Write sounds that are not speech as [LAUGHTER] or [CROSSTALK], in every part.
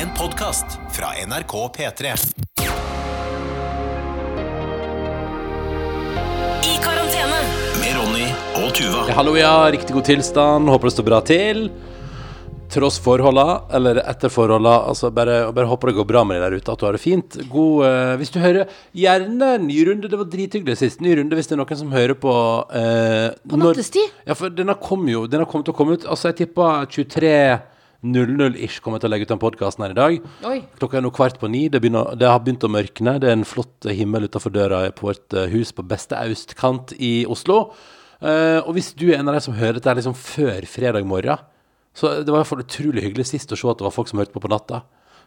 En podkast fra NRK P3. I karantene. Med Ronny og Tuva. Ja, Hallo, ja. Riktig god tilstand. Håper det står bra til. Tross forholda, eller etter forholda. Altså bare, bare håper det går bra med deg der ute, at du har det fint. God eh, Hvis du hører Gjerne ny runde. Det var drithyggelig sist. Ny runde hvis det er noen som hører på eh, På når- nattestid? Ja, for denne kom jo Den har kommet til å komme ut Altså, jeg tippa 23.00-ish kommer jeg til å legge ut den podkasten her i dag. Oi. Klokka er nå kvart på ni. Det, begynner, det har begynt å mørkne. Det er en flott himmel utafor døra på vårt eh, hus på beste austkant i Oslo. Uh, og hvis du er en av de som hører dette liksom før fredag morgen, så det var i hvert fall utrolig hyggelig sist å se at det var folk som hørte på på natta.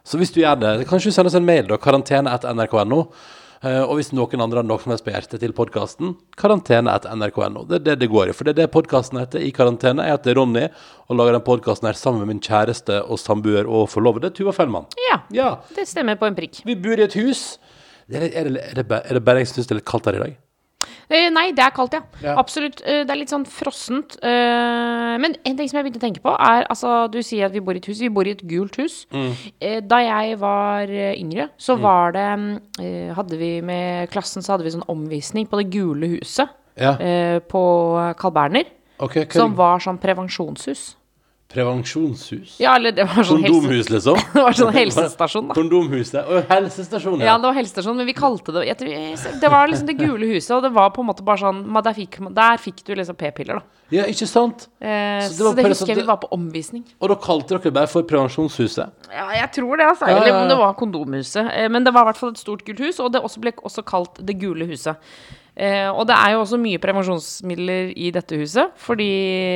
Så hvis du gjør det, kanskje du sender oss en mail, da. Karantene etter Eh, og hvis noen andre har noe som helst på hjertet til podkasten, karantene.nrk.no. Det er det det går i. For det er det podkasten heter i karantene. Jeg heter Ronny og lager den podkasten her sammen med min kjæreste og samboer og forlovede Tuva Fellmann. Ja, Ja. det stemmer på en prikk. Vi bor i et hus. Det er, det, er, det, er det bare jeg som syns det er litt kaldt her i dag? Eh, nei, det er kaldt, ja. Ja. Absolutt. Eh, det er litt sånn frossent. Eh, men en ting som jeg begynte å tenke på, er altså Du sier at vi bor i et hus. Vi bor i et gult hus. Eh, da jeg var yngre, så var det Hadde vi med klassen så hadde vi sånn omvisning på det gule huset Ja. på Carl Berner. Okay, Som var sånn prevensjonshus. Prevensjonshus? Ja, eller det var sånn helse... Liksom? [LAUGHS] Det var sånn [LAUGHS] helsestasjon, da. Kondomhuset. Og helsestasjon, Ja, det var helsestasjon, men vi kalte det tror, Det var liksom det gule huset, og det var på en måte bare sånn Der fikk, der fikk du liksom p-piller, da. Ja, ikke sant? Eh, Så det så det husker sånn- jeg vi var på omvisning. Og da kalte dere bare for Prevensjonshuset? Ja, jeg tror det, altså. Ja, ja, Eller om det var kondomhuset. Eh, men det var i hvert fall et stort gult hus, og det også ble også kalt Det gule huset. Eh, og det er jo også mye prevensjonsmidler i dette huset, fordi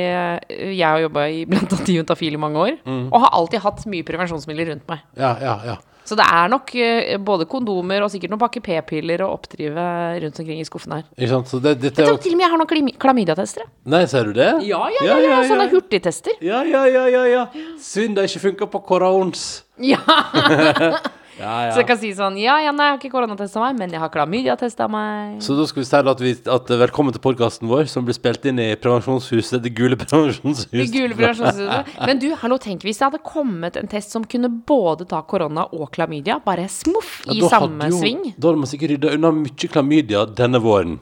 eh, jeg har jobba blant annet i Juntafil i mange år, Mm. og har alltid hatt mye prevensjonsmidler rundt meg. Ja, ja, ja. Så det er nok eh, både kondomer og sikkert noen pakke p-piller å oppdrive rundt omkring i skuffen her. Ikke sant? Så det, dette Jeg tror til og med jeg har noen klamydiatester. Nei, ser du det? Ja, ja, ja, ja, sånne hurtigtester. Ja, ja, ja, ja, ja. Synd det ikke funka på korons. Ja. [LAUGHS] Ja, Så jeg kan si sånn Ja, ja, nei, jeg har ikke koronatesta meg, men jeg har klamydia-testa meg. Så da skal vi si at, vi, at velkommen til podkasten vår, som blir spilt inn i Prevensjonshuset, det gule prevensjonshuset. Det gule prevensjonshuset. [LAUGHS] Men du, hallo, tenk hvis det hadde kommet en test som kunne både ta korona og klamydia, bare smuff, i ja, samme jo- sving. Da hadde man sikkert rydda unna mye klamydia denne våren.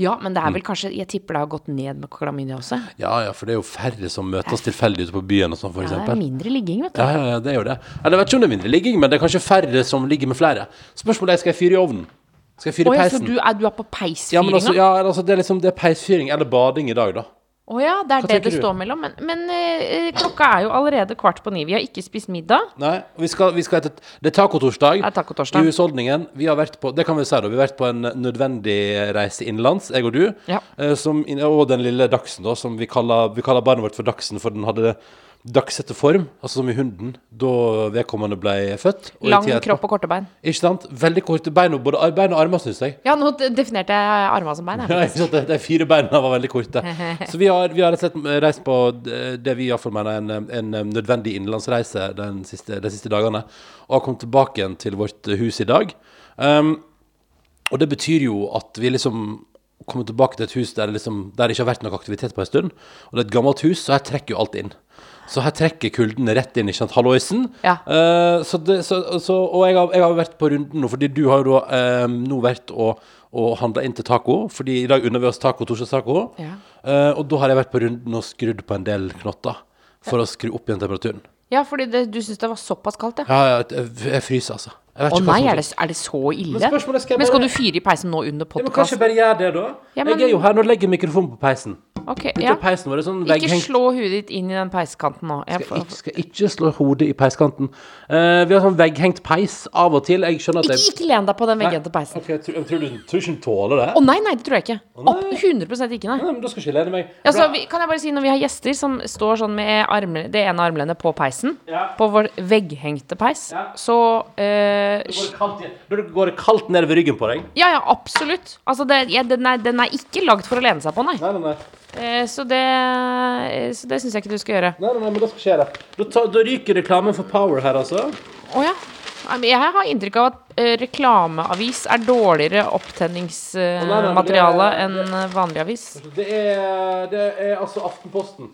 Ja, men det er Mm. vel kanskje Jeg tipper det har gått ned med klamydia også. Ja, ja, for det er jo færre som møtes tilfeldig ute på byen og sånn, for Ja, det er mindre ligging, vet du. Ja, ja, ja, det er jo det. Eller jeg vet ikke om det er mindre ligging, men det er kanskje færre som ligger med flere. Spørsmålet er skal jeg fyre i ovnen. Skal jeg fyre i ja, så du er, du er på Ja, peisfyringa? men altså, ja, altså, det er liksom det er peisfyring eller bading i dag, da. Å ja, det er Hva det det står mellom. Men, men eh, klokka er jo allerede kvart på ni. Vi har ikke spist middag. Nei, vi skal, vi skal etter Det er tacotorsdag. Er. I husholdningen. Vi har vært på Det kan vi si, da. Vi har vært på en nødvendig reise innenlands, jeg og du. Ja. Eh, Som, og den lille Dagsen, da, som vi kaller, vi kaller barnet vårt for Dagsen, for den hadde dagsette form, altså som i hunden, da vedkommende ble født. og i Lang tida etterpå. kropp og korte bein. Ikke sant? Veldig korte bein, og både ar- bein og armer, syns jeg. Ja, nå de- definerte jeg armene som bein. [LAUGHS] Ja, her. ikke sant? De, de fire beina var veldig korte. [LAUGHS] Så vi har, vi har rett og slett reist på det det vi iallfall mener er en, en nødvendig innenlandsreise den siste, de siste dagene, og har kommet tilbake igjen til vårt hus i dag. Um, og det betyr jo at vi liksom kommer tilbake til et hus der det, liksom, der det ikke har vært noe aktivitet på en stund. Og det er et gammelt hus, så her trekker jo alt inn. Så her trekker kulden rett inn, ikke sant, halloisen. Ja. Eh, så det, så, så, og jeg har, jeg har vært på runden nå, fordi du har jo da eh, nå vært og, og handla inn til taco. Fordi i dag unner vi oss taco, torsdagstaco. Ja. Eh, og da har jeg vært på runden og skrudd på en del knotter. For å skru opp igjen temperaturen. Ja, fordi det, du syns det var såpass kaldt, ja. Ja, ja, jeg, jeg fryser, altså. Å ikke nei, er det, er det så ille? Men skal bare... Men skal du fyre i peisen nå under ja, men Kanskje bare gjør det, da? Ja, men- Jeg er jo her, nå legger jeg mikrofonen på peisen. Okay, ja. peisen var sånn Ikke slå hodet ditt inn i den peiskanten nå. Jeg, skal ikke, skal ikke slå hodet i peiskanten. Uh, vi har sånn vegghengt peis av og til. Jeg skjønner at ikke, jeg ikke len deg på den vegghendte peisen. Okay, tror, tror, du, tror ikke hun tåler det. Å nei, nei, det tror jeg ikke. Opp, 100 ikke, nei. Nei, men da skal ikke lene meg. Ja, så vi, kan jeg bare si Når vi har gjester som står sånn med armle, det ene armlenet på peisen, Ja. på vår vegghengte peis, Ja. så eh, Da går det kaldt, nedover ryggen på deg. Ja, ja, absolutt. Altså, det, ja, den, er, den er ikke lagd for å lene seg på, nei. Nei, nei, nei. Eh, så det, eh, så det syns jeg ikke du skal gjøre. nei, nei, nei men da skal skje det. Da, ta, da ryker reklamen for Power her, altså. Å ja. Jeg har inntrykk av at eh, reklameavis er dårligere opptenningsmateriale er- enn vanlig avis. Det er, det er altså Aftenposten.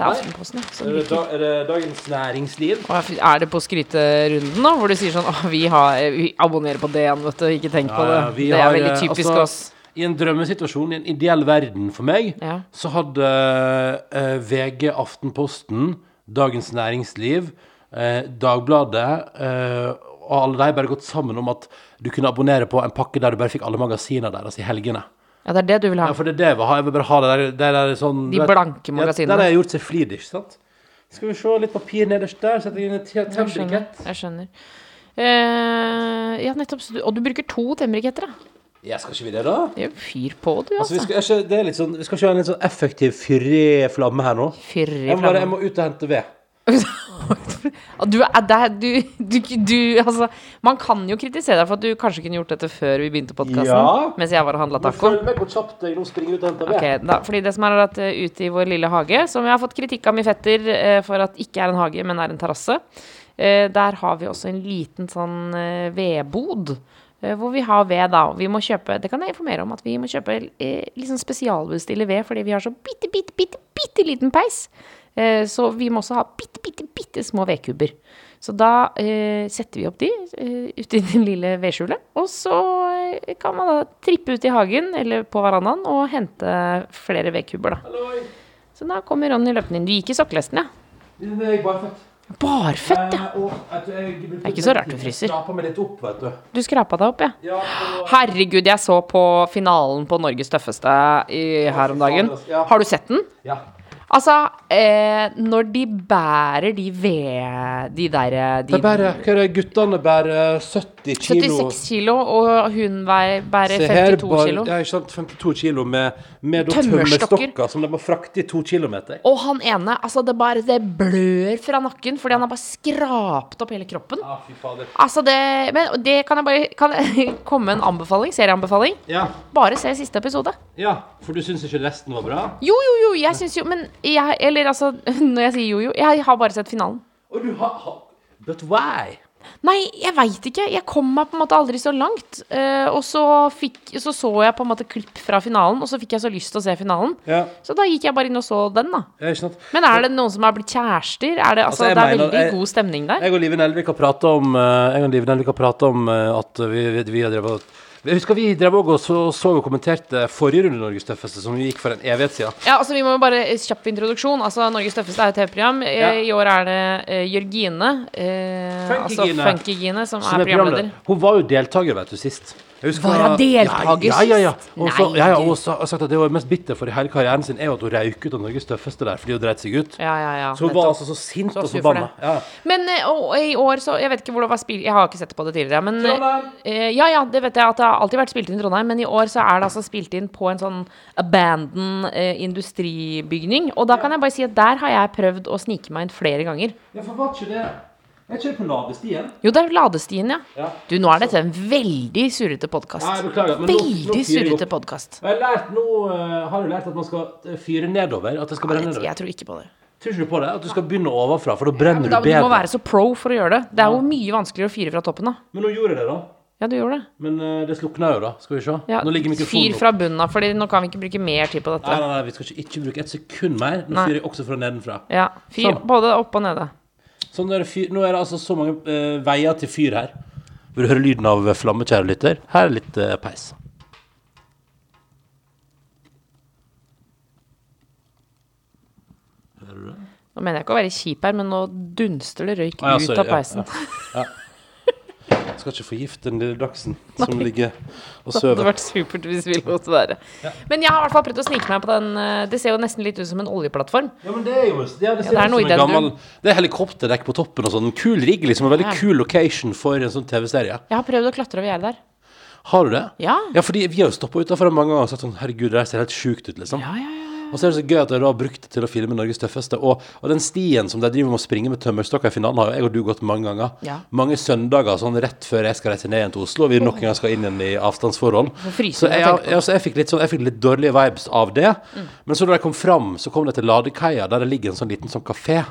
Det er Aftenposten, Er det, da, er det Dagens Næringsliv? Er det på skryterunden, da? Hvor du sier sånn Å, vi, har, vi abonnerer på DN, vet du. Ikke tenk på det. Det er har, veldig eh, typisk altså, oss. I en drømmesituasjon, i en ideell verden for meg, Ja. så hadde eh, VG, Aftenposten, Dagens Næringsliv, eh, Dagbladet eh, og alle de bare gått sammen om at du kunne abonnere på en pakke der du bare fikk alle magasinene deres i helgene. Ja, det er det du vil ha. Ja, for det er det jeg vil ha. Jeg vil bare ha det der, det der sånn De vet- blanke magasinene. Ja, der har jeg gjort seg flid, ikke sant? Skal vi se litt papir nederst der, setter inn en tennbrikett. Jeg skjønner. Uh, ja, nettopp. du- Og du bruker to tennbriketter, da. Ja, skal ikke vi det, da? Det er jo fyr på, du, Altså, vi altså. skal, er ikke, det er litt sånn, vi skal ikke ha en litt sånn effektiv, fyrig flamme her nå. Fyr i Jeg må, bare, jeg må ut og hente ved. Du du, du, du Altså, man kan jo kritisere deg for at du kanskje kunne gjort dette før vi begynte podkasten. Ja. Mens jeg var og handla taco. Følg med hvor kjapt jeg nå springer ut og henter ved. Da, fordi det som er at eh, ute i vår lille hage, som jeg har fått kritikk av min fetter eh, for at ikke er en hage, men er en terrasse, eh, der har vi også en liten sånn eh, vedbod. eh, hvor vi har ved, da. Vi må kjøpe Det kan jeg informere om at vi må kjøpe eh, liksom spesialbestille ved fordi vi har så bitte, bitte, bitte, bitte liten peis. Eh, så vi må også ha bitte, bitte, bitte små vedkubber. Så da eh, setter vi opp de eh, ute i den lille vedskjulet. Og så kan man da trippe ut i hagen eller på verandaen og hente flere vedkubber, da. Halloi. Så da kommer Ronny løpende inn. Du gikk i sokkelesten, ja? Det er barføtt. Barføtt, ja. Jeg Det er ikke så rart du fryser. Skrapa meg litt opp, vet du. Du skrapa deg opp, ja. Herregud, jeg så på finalen på Norges tøffeste i, her om dagen. Ja. Har du sett den? ja. Altså, eh, når de bærer de ved... De der eh, de bærer, er hva er det, guttene bærer? 70 kilo. 76 kilo, og hun vei- bærer her, 52 bare- kilo. Ja, ikke sant, 52 kilo med, med Tømmerstokker. som de må frakte i to kilometer. Og han ene, altså det bare Det blør fra nakken fordi han har bare skrapt opp hele kroppen. Ah, fy fader. Altså det Men det kan jeg bare Kan jeg [LAUGHS] komme en anbefaling? Serieanbefaling? Ja, Bare se siste episode. ja, for du syns ikke resten var bra? Jo, jo, jo, jeg syns jo Men jeg Eller altså, [LAUGHS] når jeg sier jo, jo Jeg har bare sett finalen. Og du har ha, But why? Nei, jeg veit ikke. Jeg kom meg på en måte aldri så langt. Uh, og så, fikk, så så jeg på en måte klipp fra finalen, og så fikk jeg så lyst til å se finalen. Ja, Så da gikk jeg bare inn og så den, da. ja? Men er det noen som har blitt kjærester? Er det, altså, Altså, det er mener- veldig jeg- god stemning der. Jeg og Live Nelvik har prata om, pratet om eh, at vi, vi, vi har drevet jeg husker vi drev også og så, så og kommenterte forrige runde Norges tøffeste, som vi gikk for en evighet siden. Ja, altså Vi må jo bare Kjapp introduksjon. Altså Norges tøffeste er et TV-program. Eh, Ja. I år er det uh, Jørgine. Eh, altså Funkygine. Som, Som er programleder. programleder. Hun var jo deltaker, vet du, sist. Husker Var hun deltaker sist? ja, ja, ja. Og så, Nei, ja, ja, og så har sagt at det var mest bitter for i hele karrieren sin, er jo at hun røyk ut av Norges tøffeste der fordi hun dreit seg ut. Ja, ja, ja. Så hun var altså så sint Så og så banna. Ja. Men eh, og, i år så Jeg vet ikke hvor det var spilt Jeg har ikke sett på det tidligere, men eh, eh, Ja, ja, det vet jeg at det har alltid vært spilt inn i Trondheim, men i år så er det altså spilt inn på en sånn abandon eh, industribygning. Og da kan jeg bare si at der har jeg prøvd å snike meg inn flere ganger. ja, for var ikke det Er kjører på ladestien? Jo, det er Ladestien, ja. Ja. Du, nå er dette en veldig surrete podkast. Ja, beklager, nå- Veldig jeg surrete podkast. Jeg nå eh, har jeg lært at man skal eh, fyre nedover. At det skal brenne nedover. Jeg tror ikke på det. Tror ikke du på det? At du skal begynne overfra, for da brenner Da, du du må være så pro for å gjøre det. Det er jo mye vanskeligere å fyre fra toppen, da. Men nå gjorde jeg det, da. Ja, du gjorde det. Men uh, det slukna jo, da. Skal vi se. Ja, Nå ligger mikrofonen fyr fra bunnen av, for nå kan vi ikke bruke mer tid på dette. nei, nei, vi skal ikke, ikke bruke et sekund mer. Nå fyrer jeg også fra nedenfra. Ja, Fyr Sånn. både opp og nede. Sånn er det fyr, nå er det altså så mange eh, veier til fyr her. Vil du høre lyden av flamme, kjære lytter? Her er litt eh, peis. Nå mener jeg ikke å være kjip her, men nå dunster det røyk Ah, ja, ut sorry, av ja, peisen. ja, Jeg skal ikke forgifte den lille dachsen som ligger og Det hadde vært supert hvis vi lot være. Men jeg har i hvert fall prøvd å snike meg på den. eh, Det ser jo nesten litt ut som en oljeplattform. Ja, men det er jo ja, det ser det er ut som en gammel Det er helikopterdekk på toppen og sånn. En kul rigg, liksom. En veldig Ja. kul location for en sånn TV-serie. Jeg har prøvd å klatre over gjerdet der. Har du det? Ja. Ja, fordi vi har jo stoppa utafor mange ganger og sagt sånn Herregud, det der ser helt sjukt ut, liksom. Ja, ja, ja. Og så er det så gøy at de har brukt det til å filme Norges tøffeste. Og, og den stien som de driver med å springe med tømmerstokker i finalen, har jo jeg og du gått mange ganger. Ja. Mange søndager sånn rett før jeg skal reise ned igjen til Oslo, og vi nok en gang skal inn igjen i avstandsforhold. Så jeg jeg, jeg, fikk litt sånn, fik litt dårlige vibes av det. Men så da jeg kom fram, så kom det til ladekaia, der det ligger en sånn liten sånn kafé.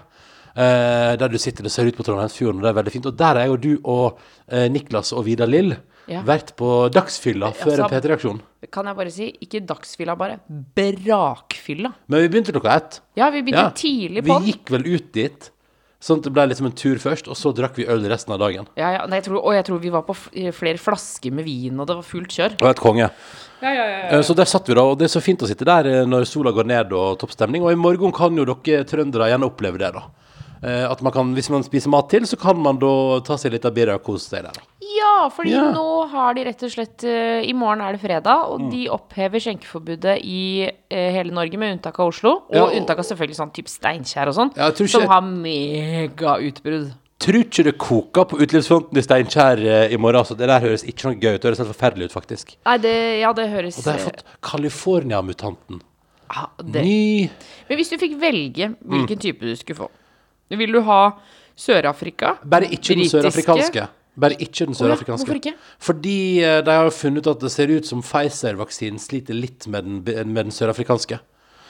Uh, der du sitter og ser ut på Trondheimsfjorden, og det er veldig fint. Og der er jo du og uh, Niklas og Vidar Lill Ja. vært på dagsfylla før Altså- en P3-aksjon. Kan jeg bare si, ikke dagsfylla bare, brakfylla. Men vi begynte klokka ett. Ja, vi begynte Ja. tidlig på den. gikk vel ut dit, sånn at det ble liksom en tur først, og så drakk vi øl resten av dagen. Ja, ja, nei, jeg tror, og jeg tror vi var på flere flasker med vin, og det var fullt kjør. Og et konge. Eh, Så der satt vi da, og det er så fint å sitte der eh, når sola går ned og toppstemning. Og i morgen kan jo dere trøndere gjerne oppleve det, da. Eh, At man kan, hvis man spiser mat til, så kan man da ta seg litt av birra og kose seg der. da. Ja, fordi Ja. nå har de rett og slett eh, I morgen er det fredag, og de opphever skjenkeforbudet i eh, hele Norge, med unntak av Oslo. Og Ja, og- unntak av selvfølgelig sånn type Steinkjer og sånn, jeg ikke- som har megautbrudd. Tror ikke det koker på utelivsfronten i Steinkjer eh, i morgen. Altså. det der høres ikke noe gøy ut. Det høres helt forferdelig ut, faktisk. Nei, det, ja, det høres Og det har fått California-mutanten. ja, det. Ny Men hvis du fikk velge hvilken type du skulle få Vil du ha Sør-Afrika? Bare ikke den sørafrikanske. Bare ikke den ja, sørafrikanske. hvorfor ikke? Fordi eh, de har funnet ut at det ser ut som Pfizer-vaksinen sliter litt med den, med den sørafrikanske.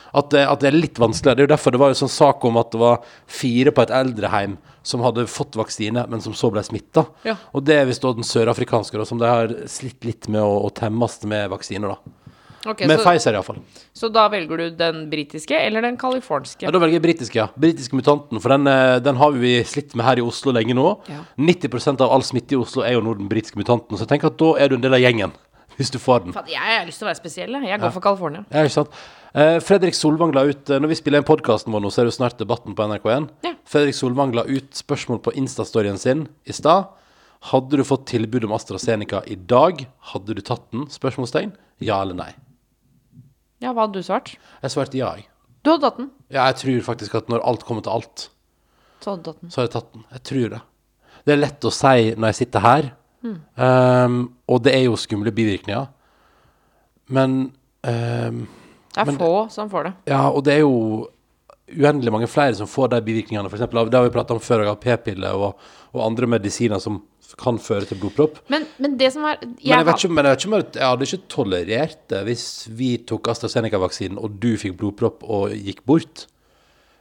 At det, at det er litt vanskeligere. Det er jo derfor det var en sånn sak om at det var fire på et eldreheim som hadde fått vaksine, men som så ble smitta. Ja. Og det er visst den sørafrikanske, da, som de har slitt litt med å, å temmes med vaksiner. da. Ok, Med så, Pfizer, iallfall. så da velger du den britiske eller den californske? Ja, da velger jeg britiske, ja. Britiske mutanten. For den, eh, den har vi slitt med her i Oslo lenge nå. Ja. 90% av all smitte i Oslo er jo nå den britiske mutanten. Så jeg tenker at da er du en del av gjengen. [LAUGHS] Hvis du får den. Jeg har lyst til å være spesiell. jeg. Jeg går for California. Ja, ikke sant? Eh, Fredrik Solvang la ut eh, Når vi spiller inn podkasten vår nå, så er det jo snart Debatten på NRK1. Ja. Fredrik Solvang la ut spørsmål på Insta-storyen sin i stad. Hadde du fått tilbud om AstraZeneca i dag, hadde du tatt den? Spørsmålstegn. Ja eller nei? Ja, hva hadde du svart? Jeg svarte ja, jeg. Du hadde tatt den. Ja, jeg tror faktisk at når alt kommer til alt, Så hadde du tatt den. så hadde jeg tatt den. Jeg tror det. Det er lett å si når jeg sitter her, Ehm, og det er jo skumle bivirkninger. Men um, Det er Men- få som får det. Ja, og det er jo uendelig mange flere som får de bivirkningene. For eksempel, det har vi pratet om før, av p-piller og, og andre medisiner som kan føre til blodpropp. Men, men det som er Men jeg, vet ikke, men jeg, vet ikke jeg, jeg hadde ikke tolerert det hvis vi tok AstraZeneca-vaksinen, og du fikk blodpropp og gikk bort.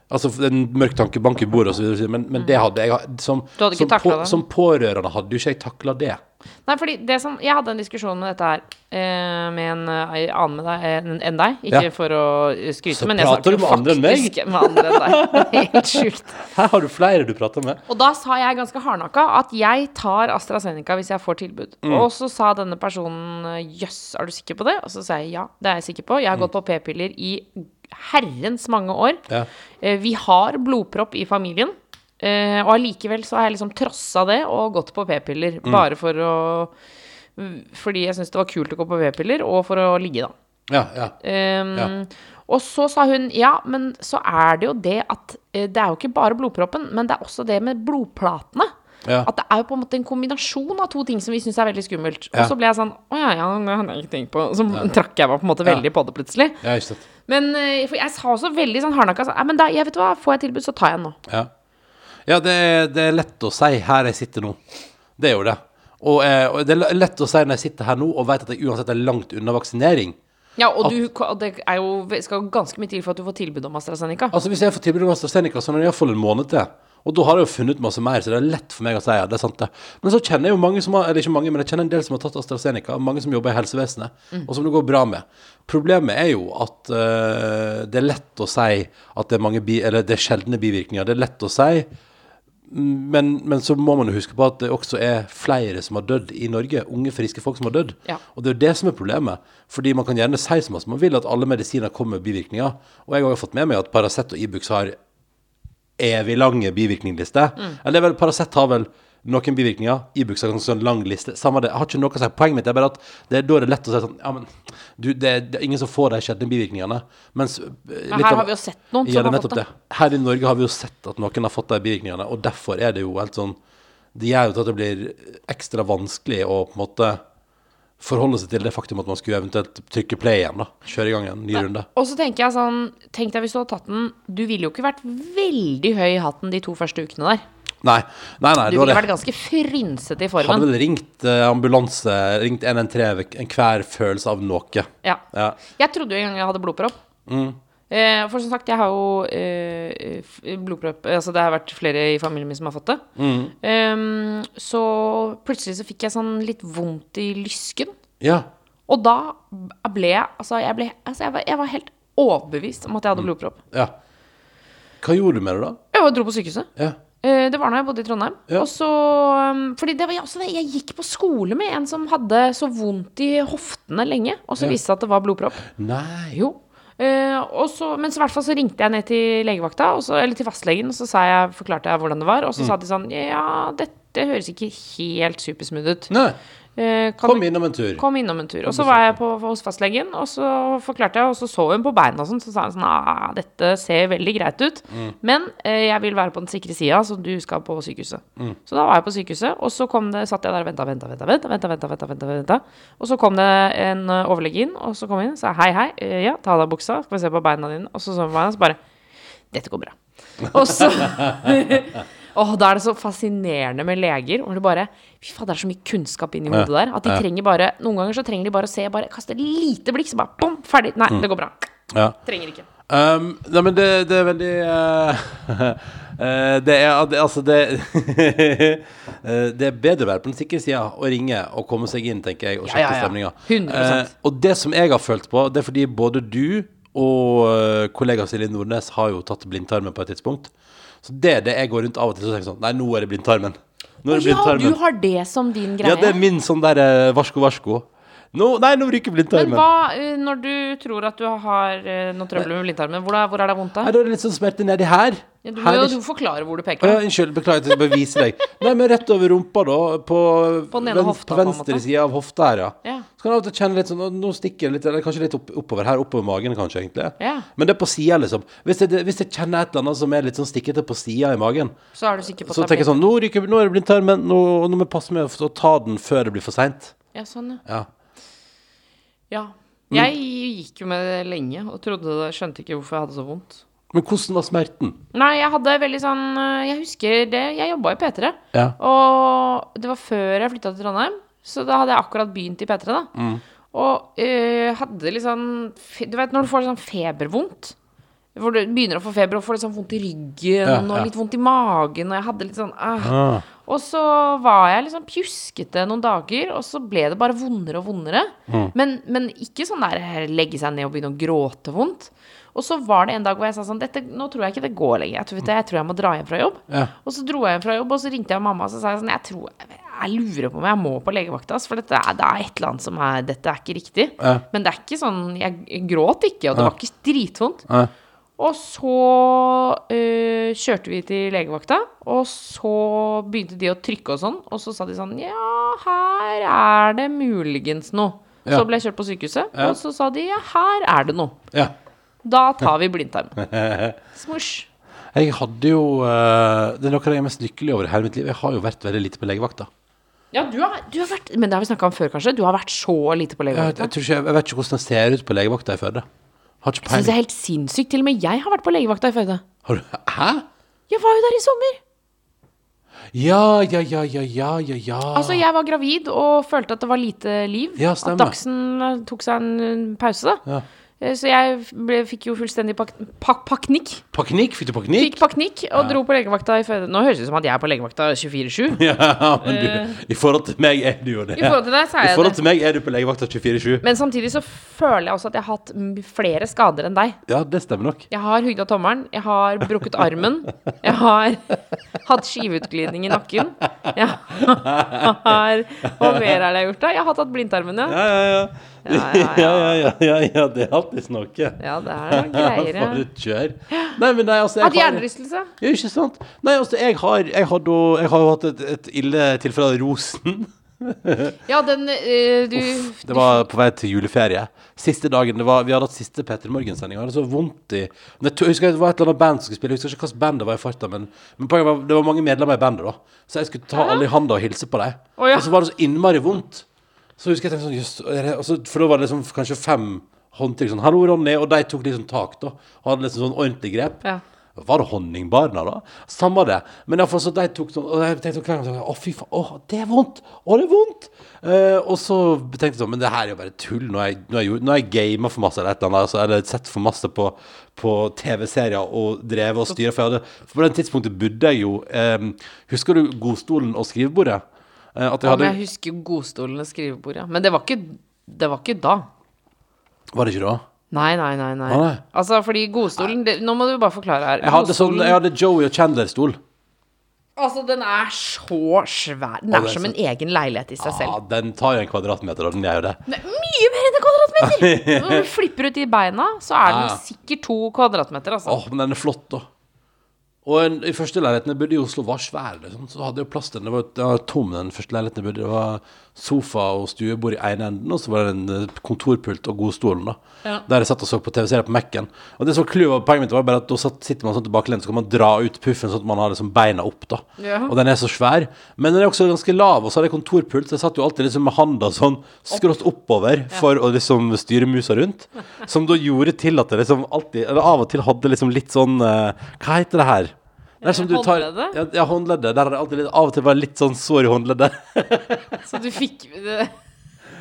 Altså en mørk tankebank i bordet osv. Men, men det hadde jeg som, hadde som, på, som pårørende hadde jo ikke jeg takla det. Nei, fordi det som Jeg hadde en diskusjon med dette her eh, med en eh, annen med deg enn enn deg. Ikke Ja. for å eh, skryte, men jeg snakker faktisk med andre enn deg. Helt sjukt. [LAUGHS] Her har du flere du prater med. Og da sa jeg ganske hardnakka at jeg tar AstraZeneca hvis jeg får tilbud. Mm. Og så sa denne personen jøss, er du sikker på det? Og så sa jeg ja, det er jeg sikker på. Jeg har gått på p-piller i herrens mange år. Ja. Eh, Vi har blodpropp i familien. eh, Og allikevel så har jeg liksom trossa det og gått på p-piller. Mm. Bare for å Fordi jeg syntes det var kult å gå på p-piller, og for å ligge, da. Ja, ja. Um, Ja. Og så sa hun ja, men så er det jo det at eh, det er jo ikke bare blodproppen, men det er også det med blodplatene. Ja. At det er jo på en måte en kombinasjon av to ting som vi syns er veldig skummelt. Ja. Og så ble jeg sånn Å ja, ja, det hadde jeg ikke tenkt på. Så trakk jeg meg på en måte veldig på det plutselig. Men eh, for jeg sa også veldig sånn hardnakka ja, men da, jeg vet hva, får jeg tilbud, så tar jeg den nå. Ja, ja det, det er lett å si her jeg sitter nå. Det er jo det. Og, eh, og det er lett å si når jeg sitter her nå og vet at jeg uansett er langt unna vaksinering. Ja, og, du, det er jo, skal jo ganske mye til for at du får tilbud om AstraZeneca. Altså Hvis jeg får tilbud om AstraZeneca, så er det iallfall en måned til. Og da har jeg jo funnet masse mer, så det er lett for meg å si ja, det er sant det. Men så kjenner jeg jo mange som har, eller ikke mange, men jeg kjenner en del som har tatt AstraZeneca, mange som jobber i helsevesenet, og som det går bra med. Problemet er jo at uh, det er lett å si at det er mange bi, eller det er sjeldne bivirkninger. Det er lett å si, men, men så må man jo huske på at det også er flere som har dødd i Norge. Unge, friske folk som har dødd. Ja. Og det er jo det som er problemet. Fordi man kan gjerne si masse man vil at alle medisiner kommer med bivirkninger. Og jeg har jo fått med meg at Paracet og Ibux har evig lange bivirkningslister. Eller er vel Paracet har vel noen bivirkninger. Ibux har en sånn lang liste. Samme det. Jeg har ikke noe å si. Poenget mitt er bare at det, da er det lett å si sånn Ja, men du, det, det er ingen som får de sjeldne bivirkningene. Mens eh, Men her av- har vi jo sett noen ja, som er har fått det. det. Her i Norge har vi jo sett at noen har fått de bivirkningene, og derfor er det jo helt sånn Det gjør jo at det blir ekstra vanskelig å på en måte forholde seg til det faktum at man skulle eventuelt trykke play igjen, da. Kjøre i gang en ny runde. Og så tenker jeg sånn Tenk deg hvis du hadde tatt den Du ville jo ikke vært veldig høy i hatten de to første ukene der. Nei, nei, nei. Du ville vært ganske frynsete i formen. hadde vel ringt eh, ambulanse, ringt 113 ved enhver følelse av noe. Ja. Ja. Jeg trodde jo en gang jeg hadde blodpropp. Mm. Eh, for som sagt, jeg har jo eh, blodpropp Altså det har vært flere i familien min som har fått det. Mm. Ehm, så plutselig så fikk jeg sånn litt vondt i lysken. Ja. Og da ble jeg Altså, jeg ble altså, jeg, var, jeg var helt overbevist om at jeg hadde Mm. blodpropp. ja. Hva gjorde du med det, da? Jeg dro på sykehuset. Ja. Eh, Det var da jeg bodde i Trondheim. Ja. Så um, Fordi det var jeg også. Jeg gikk på skole med en som hadde så vondt i hoftene lenge, og så Ja. viste det at det var blodpropp. Nei. Jo. Eh, og så, men så i hvert fall så ringte jeg ned til legevakta, og så, eller til fastlegen, og så sa jeg, forklarte jeg hvordan det var, og så sa de sånn Ja, dette høres ikke helt supersmooth ut. Nei. Eh, Kom innom en tur. Kom innom en tur. Og så var jeg på, hos fastlegen, og så forklarte jeg, og så så hun på beina og sånn, så sa hun sånn ah, dette ser veldig greit ut, men eh, jeg vil være på den sikre sida, så du skal på sykehuset. Så da var jeg på sykehuset, og så kom det, satt jeg der og venta, venta, venta, venta, venta, venta, venta, venta, venta. Og så kom det en eh, overlege inn, og så kom inn og sa hei, hei, eh, ja, ta av deg buksa, skal vi se på beina dine, og så så hun på beina, og så bare dette går bra. Og så [LAUGHS] Åh, da er det så fascinerende med leger. Hvor det bare Fy faen, det er så mye kunnskap inni hodet der. At de trenger bare Noen ganger så trenger de bare å se, bare kaste et lite blikk, så bare bom, ferdig. Nei, Mm. det går bra. Ja. Trenger ikke. Um, nei, men det, det er veldig uh, uh, [LAUGHS] Det er det- altså det uh, [LAUGHS] Det er bedre å være på den sikre sida og ringe og komme seg inn, tenker jeg, og sjekke ja, ja. stemninga. 100%. og det som jeg har følt på, det er fordi både du og kollega Silje Nordnes har jo tatt blindtarmen på et tidspunkt. Så det er det jeg går rundt av og til og tenker sånn Nei, nå er det blindtarmen. Nå er det Ja, blindtarmen. du har det som din greie. Ja, det er min sånn der eh, varsko, varsko. Nå, nei, nå ryker Men blindtarmen. hva eh, når du tror at du har eh, noe trøbbel med blindtarmen? Hvor, er- hvor er det vondt, Nei, da? da er det litt sånn smerte nedi her. Ja, du må Her jo du forklare hvor du Å peker. Ja, da. unnskyld, beklager at jeg bare viser deg. Nei, men rett over rumpa, da. På, På den ene hofta, på på en venstre side av hofta her, ja. Ja. Så kan du av og til kjenne litt sånn Nå stikker det litt, eller kanskje litt opp, oppover her. Oppover magen, kanskje, egentlig. Ja. Men det er på sida, liksom. Hvis jeg, hvis jeg kjenner et eller annet som er litt sånn stikkete på sida i magen, Så er du sikker på så det tenker jeg sånn Nå, ryker, nå er det blindtarmen, nå, nå må jeg passe med å ta den før det blir for seint. Ja, sånn, ja. Ja. Mm. Jeg gikk jo med det lenge og trodde det, skjønte ikke hvorfor jeg hadde så vondt. Men hvordan var smerten? Nei, jeg hadde veldig sånn øh, Jeg husker det Jeg jobba i P3. Ja. Og det var før jeg flytta til Trondheim. Så da hadde jeg akkurat begynt i P3, da. Mm. Og øh, hadde litt sånn Du vet når du får sånn febervondt? Hvor du begynner å få feber og får litt sånn vondt i ryggen Ja, og litt vondt i magen. Og jeg hadde litt sånn øh. Ah. Og så var jeg liksom pjuskete noen dager, og så ble det bare vondere og vondere. Mm. Men, men ikke sånn der legge seg ned og begynne å gråte vondt. Og så var det en dag hvor jeg sa sånn Dette, Nå tror jeg ikke det går lenger. Jeg tror, vet du, jeg tror jeg må dra hjem fra jobb. Ja. Og så dro jeg hjem fra jobb, og så ringte jeg mamma og så sa jeg sånn Jeg tror Jeg lurer på om jeg må på legevakta, for dette er, det er et eller annet som er Dette er ikke riktig. Ja. Men det er ikke sånn Jeg gråt ikke, og det var ikke dritvondt. Ja. Og så øh, kjørte vi til legevakta, og så begynte de å trykke og sånn, og så sa de sånn Ja, her er det muligens noe. Ja. Så ble jeg kjørt på sykehuset, Ja. og så sa de ja, her er det noe. ja. Da tar vi blindtarmen. [LAUGHS] Smosj. Jeg hadde jo eh, Det er noe av det jeg er mest lykkelig over i hele mitt liv. Jeg har jo vært veldig lite på legevakta. Ja, du har, du har vært Men det har vi snakka om før, kanskje? Du har vært så lite på legevakta. jeg, jeg, jeg, jeg vet ikke hvordan det ser ut på legevakta i Førde. Har ikke syns det er helt sinnssykt. Til og med jeg har vært på legevakta i Førde. Har du, hæ? Jeg var jo der i sommer. Ja, ja, ja, ja, ja, ja, ja. Altså, jeg var gravid og følte at det var lite liv. Ja, at stemmer. Dagsen eh, tok seg en pause. Ja. Eh, Så jeg ble, fikk jo fullstendig pak pak paknikk. Paknikk? Fikk du paknikk? Fikk paknikk og dro på legevakta i Førde. Nå høres det ut som at jeg er på legevakta 24-7. [LAUGHS] Ja, men du, i forhold til meg er du jo det. I forhold til deg så er I forhold det. til meg er du på legevakta 24-7. Men samtidig så føler jeg også at jeg har hatt flere skader enn deg. Ja, det stemmer nok. Jeg har hugd av tommelen, jeg har brukket armen, jeg har hatt skiveutglidning i nakken. Jeg har [LAUGHS] Hva mer er det jeg har gjort, da? Jeg har tatt blindtarmen, ja. Ja, ja, ja. Ja, [LAUGHS] ja, Ja, ja. ja, ja, det er alltid noe. Ja, det er noen [LAUGHS] greier, ja. Kjør. Nei, men nei, altså hjernerystelse. Ja, ikke sant? Nei, altså, jeg har, jeg har, da, jeg har hatt et, et ille tilfelle av rosen. Ja, den eh, du Det var på vei til juleferie. Siste dagen, det var, Vi hadde hatt siste Peter Morgen-sending. Jeg hadde så vondt i men jeg, husker Det var et eller annet band som skulle spille. Jeg husker ikke hvilket band det var i farta, men, men var, det var mange medlemmer i bandet. da Så jeg skulle ta alle i handa og hilse på dem. Oh, ja. Og så var det så innmari vondt. Så husker jeg tenkte sånn just, er det- og så- For da var det liksom kanskje fem håndtrykk sånn 'Hallo, Ronny', og de tok liksom tak, da. Og hadde liksom sånn ordentlig grep. Ja. Var det Honningbarna, da? Samme det. Men iallfall så de tok sånn Og jeg tenkte hver gang sånn, Å, fy faen. Å, det er vondt. Å, det er vondt. Uh, og så tenkte jeg sånn Men det her er jo bare tull. Nå har jeg, jeg, gjort- jeg gama for masse eller et eller annet. Altså, eller sett for masse på, på TV-serier og drevet og styra For, jeg hadde, for på det tidspunktet bodde jeg jo um, Husker du godstolen og skrivebordet? Eh, at jeg hadde jeg husker godstolen og skrivebordet. Men det var ikke, det var ikke da. Var det ikke da? Nei, nei, nei. nei. Ah, nei. Altså, fordi godstolen det, Nå må du bare forklare her. Jeg hadde, sånn, jeg hadde Joey og Chandler-stol. Altså, den er så svær. Den er er som en egen leilighet i seg Ja, selv. den tar jo en kvadratmeter, og den gjør jo det. Mye mer enn en kvadratmeter! [LAUGHS] Når du flipper ut de beina, så er den sikkert to kvadratmeter, altså. Åh, men den er flott, da. Og en, i første leiligheten jeg bodde i Oslo, var svær. Liksom. Så hadde jeg plass til den. Det var tom, den første leiligheten jeg bodde i. Det var sofa og stuebord i ene enden, og så var det en eh, kontorpult og godstolen, da. Der jeg satt og så på TV-serier på Mac-en. Og det som var clouet, poenget mitt var bare at da sitter man sånn tilbakelent, så kan man dra ut puffen sånn at man har liksom beina opp, da. Ja. Og den er så svær. Men den er også ganske lav, og så hadde jeg kontorpult, så jeg satt jo alltid liksom med handa sånn skrått oppover for å liksom styre musa rundt. Som da gjorde til at jeg liksom alltid, eller av og til hadde liksom litt sånn eh, Hva heter det her? Det er som du tar, Håndleddet? ja, ja, håndleddet. Der er det alltid litt, av og til bare litt sånn sår i håndleddet. [LAUGHS] Så du fikk det. [LAUGHS]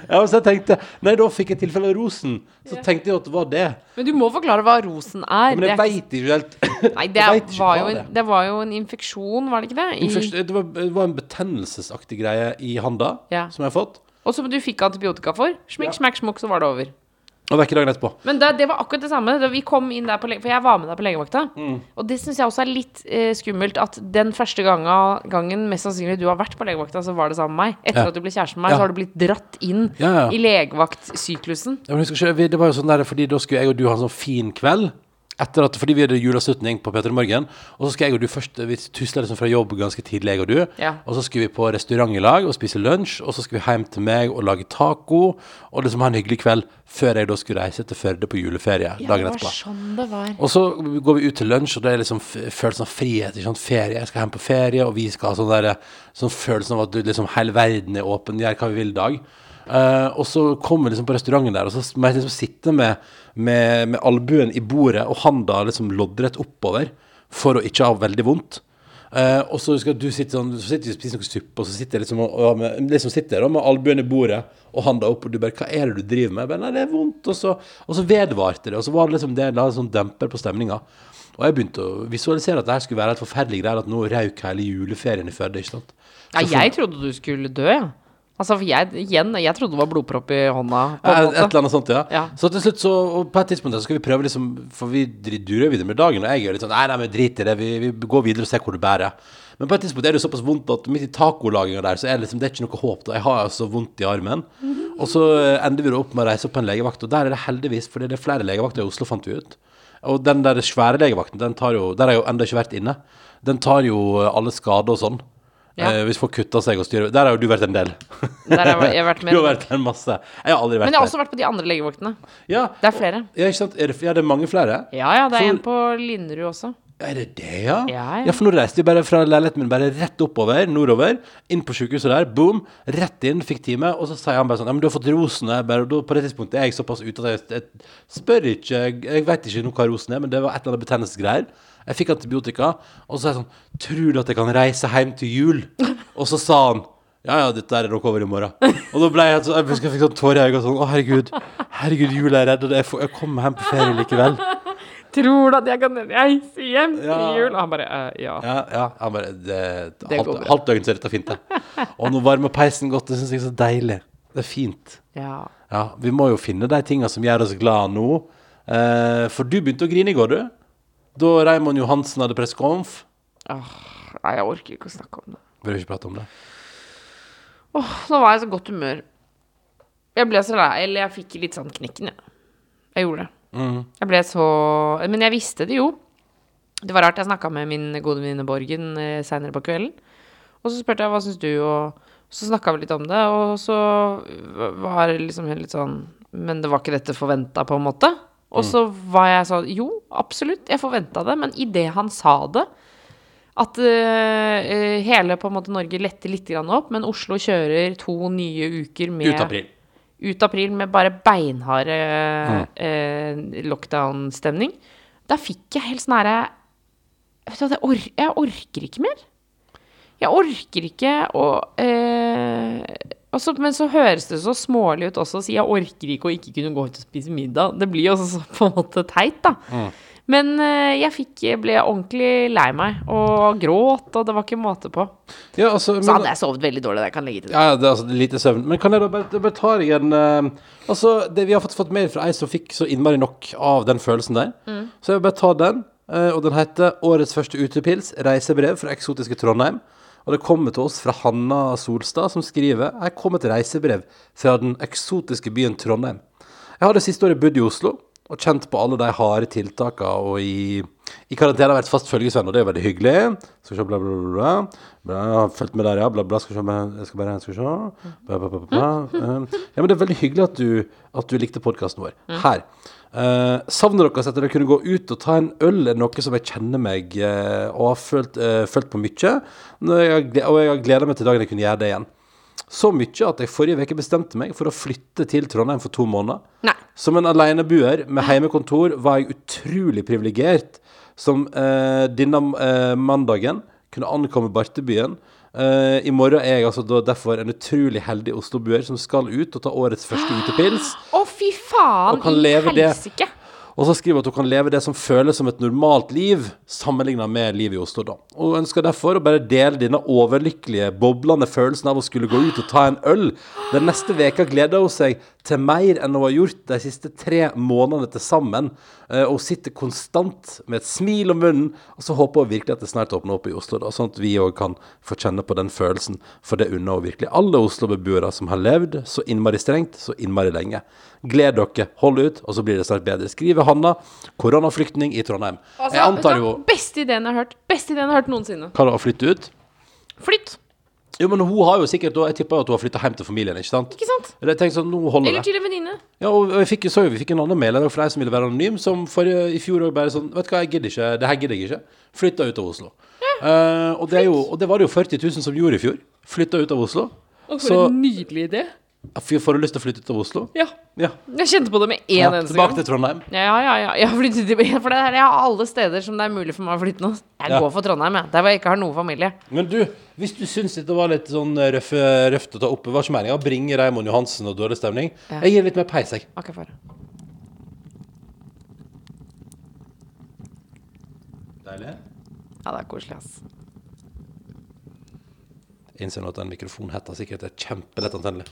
Ja, så jeg tenkte Nei, da fikk jeg tilfelle rosen. Så tenkte jeg at det var det. Men du må forklare hva rosen er. Men jeg veit ikke helt [LAUGHS] Nei, det var, jo det en, det var jo en infeksjon, var det ikke det? I, det, var, det var en betennelsesaktig greie i handa Ja. som jeg har fått. og som du fikk antibiotika for. Smikk, Ja. smakk, smukk, så var det over. Og det er ikke dagen etterpå. Men det, det var akkurat det samme. Da vi kom inn der på lege, For jeg var med deg på legevakta. Mm. Og det syns jeg også er litt eh, skummelt. At den første gangen, gangen mest sannsynlig du har vært på legevakta, så var det sammen med meg. Etter Ja. at du ble kjæreste med meg, Ja. så har du blitt dratt inn Ja, ja. i legevaktsyklusen. Ja, men husker det var jo sånn der, fordi da skulle jeg og du ha en sånn fin kveld. Etter at, fordi vi hadde juleavslutning på Peter Morgen. Og så skal jeg og du først Vi tusla liksom fra jobb ganske tidlig, jeg og du. Ja. Og så skulle vi på restaurant i lag og spise lunsj. Og så skulle vi hjem til meg og lage taco. Og liksom ha en hyggelig kveld før jeg da skulle reise til Førde på juleferie Ja, dagen etterpå. sånn det var. Og så går vi ut til lunsj, og det er liksom følelsen av frihet. Ikke sant? Ferie. Jeg skal hjem på ferie, og vi skal ha sånn der, sånn følelsen av at du, liksom, hele verden er åpen, gjør hva vi vil i dag. Uh, og så kommer vi liksom på restauranten der, og så må jeg liksom sitte med, med, med albuen i bordet og handa liksom loddrett oppover for å ikke ha veldig vondt. Uh, og så skal du sitte sånn, så sitter du og spiser noe suppe, og så sitter jeg liksom, og, og med, liksom sitter da med albuen i bordet og handa opp, og du bare 'Hva er det du driver med?' Jeg bare, 'Nei, det er vondt.' Og så, og så vedvarte det, og så var det liksom det la en sånn demper på stemninga. Og jeg begynte å visualisere at det her skulle være et forferdelig greie, at nå røyk hele juleferien i Førde, ikke sant. Ja, Så jeg trodde du skulle dø, ja. Altså, for jeg, igjen, jeg trodde det var blodpropp i hånda. På Ja, en Et eller annet sånt, ja. Ja. Så til slutt, så på et tidspunkt så skal vi prøve liksom For vi durer videre med dagen, og jeg er litt sånn Nei, nei, men drit i det, vi, vi går videre og ser hvor det bærer. Men på et tidspunkt er det såpass vondt at midt i tacolaginga der, så er det liksom Det er ikke noe håp. da Jeg har altså vondt i armen. Og så eh, ender vi opp med å reise opp på en legevakt, og der er det heldigvis, fordi det er flere legevakter i Oslo, fant vi ut. Og den der svære legevakten, den tar jo Der har jeg jo ennå ikke vært inne. Den tar jo eh, alle skader og sånn. Ja. Eh, hvis folk kutter seg og styrer Der har jo du vært en del. Der har jeg, vært med. [LAUGHS] du har vært der masse. Jeg har aldri vært Men jeg har også vært på de andre legevaktene. Ja, Det er flere. ja, ikke sant? Er det, ja, det er mange flere? Ja, ja, det er For- en på Linderud også. Er det det, ja? Ja, ja. for nå reiste vi bare fra leiligheten min bare rett oppover, nordover, inn på sykehuset der, boom, rett inn, fikk time, og så sier han bare sånn, ja, men du har fått rosen, jeg bare, da, på det tidspunktet er jeg såpass ute at jeg, jeg spør ikke, jeg, jeg vet ikke noe hva rosen er, men det var et eller annet betennelsesgreier. Jeg fikk antibiotika, og så sa jeg sånn, tror du at jeg kan reise hjem til jul? Og så sa han, ja, ja, dette er nok over i morgen. Og da ble jeg, så, jeg, jeg fikk sånn tårer i øynene sånn, å herregud, herregud, jul er redd, jeg, får- jeg kommer hjem på ferie likevel. Tror du at jeg kan reise hjem til Ja. jul? Og han bare eh, ja. Ja, ja, han bare det, Det halvt, halvt døgn så er dette fint, det. Og nå varmer peisen godt, det syns jeg er så deilig. Det er fint. ja. Ja, vi må jo finne de tinga som gjør oss glad nå. Eh, for du begynte å grine i går, du. Da Raymond Johansen hadde pressekonf. Åh, nei, jeg orker ikke å snakke om det. Vil du ikke prate om det? Åh, nå var jeg i så godt humør. Jeg ble så lei, eller jeg fikk litt sånn knekken, jeg. Jeg gjorde det. Mm. Jeg ble så Men jeg visste det jo. Det var rart. Jeg snakka med min gode venninne Borgen eh, seinere på kvelden. Og så spurte jeg hva syns du, og så snakka vi litt om det, og så var det liksom helt litt sånn Men det var ikke dette forventa, på en måte? Og så var jeg sånn Jo, absolutt, jeg forventa det, men idet han sa det at eh, hele på en måte Norge letter litt grann opp, men Oslo kjører to nye uker med Ut april. ut april med bare beinharde uh, lockdown-stemning. Da fikk jeg helt sånn herre jeg, or Jeg orker ikke mer. Jeg orker ikke å eh, og så- Men så høres det så smålig ut også å si jeg orker ikke å ikke kunne gå ut og spise middag. Det blir jo også så på en måte teit, da. Men eh, jeg fikk, ble ordentlig lei meg og gråt, og det var ikke måte på. Ja, altså, Så hadde jeg sovet veldig dårlig. Jeg kan legge til det. Ja, det er altså lite søvn. Men kan jeg da bare, bare ta deg en uh, Altså, det, vi har fått, fått mail fra ei som fikk så innmari nok av den følelsen der. Så jeg vil bare ta den. Uh, og den heter 'Årets første utepils. Reisebrev fra eksotiske Trondheim'. Og det kommer til oss fra Hanna Solstad, som skriver Jeg kommer et reisebrev fra den eksotiske byen Trondheim'. Jeg har det siste året bodd i Oslo og kjent på alle de harde tiltakene og i, i karantene har vært fast følgesvenn, og det er veldig hyggelig. Skal se, bla, bla, bla, bla. har fulgt med der, ja. Bla, bla. Skal se, jeg skal bare skal se. Bla, bla, bla, bla, bla. Um, Ja, men det er veldig hyggelig at du, at du likte podkasten vår. Her. Uh, savner dere at dere kunne gå ut og ta en øl, er noe som jeg kjenner meg uh, og har følt, uh, følt på mye. Jeg, og jeg har gleda meg til dagen jeg kunne gjøre det igjen. Så mye at jeg forrige uke bestemte meg for å flytte til Trondheim for to måneder. Nei. Som en alenebuer med heimekontor var jeg utrolig privilegert som eh, denne eh, mandagen kunne ankomme Bartebyen. Eh, I morgen er jeg altså da derfor en utrolig heldig Oslo-buer som skal ut og ta årets første utepils. [GASPS] Å, fy faen Og kan i leve det. helsike! Og så skriver hun at hun kan leve det som føles som et normalt liv, sammenlignet med livet i Oslo, da. Og hun ønsker derfor å bare dele denne overlykkelige, boblende følelsen av å skulle gå ut og ta en øl. Den neste veka gleder hun seg til mer enn hun har gjort de siste tre månedene til sammen. Eh, Og hun sitter konstant med et smil om munnen, og så håper hun virkelig at det snart åpner opp i Oslo, da, sånn at vi òg kan få kjenne på den følelsen. For det unner hun virkelig alle Oslo-beboere som har levd så innmari strengt, så innmari lenge. Gled dere, hold ut, og så blir det snart bedre. Skriver Hanna, koronaflyktning i Trondheim. Altså, Jeg antar jo? Beste ideen jeg har hørt. Beste ideen jeg har hørt noensinne. Hva da, å flytte ut? Flytt. Jo, men hun har jo sikkert Jeg tipper jo at hun har flytta hjem til familien, ikke sant? Ikke sant? Jeg tenkte sånn, nå holder Eller det. til en venninne. Ja, og jeg fikk, så jo, vi fikk en annen mail der fra ei som ville være anonym, som forrige, i fjor òg bare sånn Vet du hva, jeg gidder ikke. Det her gidder jeg ikke. Flytta ut av Oslo. Eh, og, det er jo, og det var det jo 40 000 som gjorde i fjor. Flytta ut av Oslo. Og Så- for en nydelig idé. Får du lyst til å flytte ut av Oslo? Ja. Ja. Jeg kjente på det med én ja eneste tilbake gang. til Trondheim. Ja, ja, ja. Jeg har flyttet til [LAUGHS] For det her, jeg har alle steder som det er mulig for meg å flytte nå. Jeg Ja. går for Trondheim, jeg. Der hvor jeg ikke har noen familie. Men du, hvis du syns dette var litt sånn røff, røft å ta opp, var ikke meninga å bringe Raymond Johansen og dårlig stemning. Ja. Jeg gir litt mer peis, jeg. Okay, for. Deilig. Ja, det er koselig, ass. Innser nå at den mikrofonhetta sikkert er kjempelett antennelig.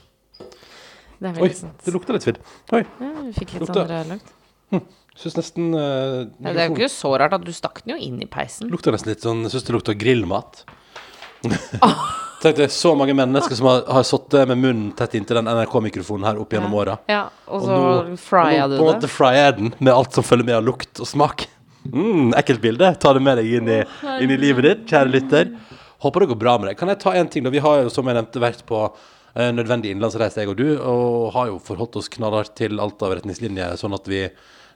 Det er Oi, sant. det lukter litt svidd. Oi, Ja, vi fikk litt Lukter. sånn rødløkt. syns nesten uh, Ja, det er jo ikke så rart at du stakk den jo inn i peisen. Lukter nesten litt sånn Syns det lukter grillmat. [LAUGHS] Tenk er så mange mennesker som har, har sittet med munnen tett inntil den NRK-mikrofonen her opp gjennom åra. Ja, og så frya du På en måte fryer jeg den med alt som følger med av lukt og smak. Mm, ekkelt bilde. Ta det med deg inn i, inn i livet ditt, kjære lytter. Håper det går bra med deg. Kan jeg ta en ting, da? Vi har jo, som jeg nevnte, vært på eh, nødvendig innenlandsreise, jeg og du, og har jo forholdt oss knallhardt til alt av retningslinjer, sånn at vi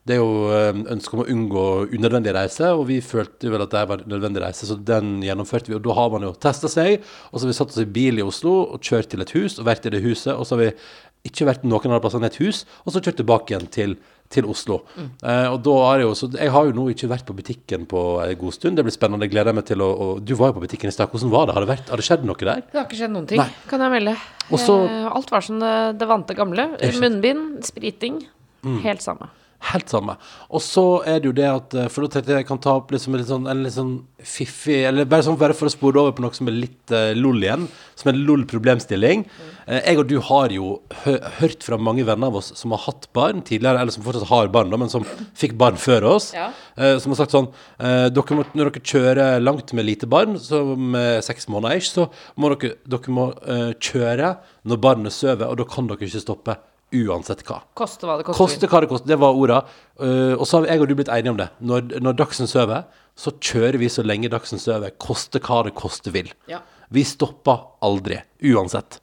det er jo ønsket ønske om å unngå unødvendig reise, og vi følte vel at det var en nødvendig reise, så den gjennomførte vi. Og da har man jo testa seg, og så har vi satt oss i bil i Oslo og kjørt til et hus, og vært i det huset, og så har vi ikke vært noen andre plasser enn et hus, og så kjørt tilbake igjen til, til Oslo. Eh, og da har jeg jo, så jeg har jo nå ikke vært på butikken på en god stund. Det blir spennende. Jeg gleder meg til å og Du var jo på butikken i stad. Hvordan var det? Har det, vært, har det skjedd noe der? Det har ikke skjedd noen ting, Nei. kan jeg melde. Og så- eh, alt var som det, det vante gamle. Munnbind, spriting. Mm. Helt samme. Helt samme. Og så er det jo det at eh, For da tenkte jeg kan ta opp liksom en litt sånn, en litt sånn fiffig Eller bare sånn bare for å spore over på noe som er litt uh, lol igjen. Som er en lol-problemstilling. Eh, jeg og du har jo hø hørt fra mange venner av oss som har hatt barn tidligere, eller som fortsatt har barn, da, men som fikk barn før oss. Ja. eh, som har sagt sånn eh, dere må, Når dere kjører langt med lite barn, som er seks måneder ish, så må dere, dere må, eh, kjøre når barnet sover, og da kan dere ikke stoppe uansett hva. Koste hva det koster. Koste hva det koster, det var orda. Uh, og så har jeg og du blitt enige om det. Når, når Dagsen sover, så kjører vi så lenge Dagsen sover. Koste hva det koste vil. Ja. Vi stopper aldri, uansett.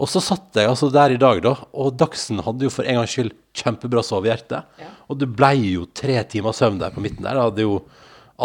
Og så satt jeg altså der i dag, da, og Dagsen hadde jo for en gangs skyld kjempebra sovehjerte. Ja. Og det ble jo tre timer søvn der på midten der. Det hadde jo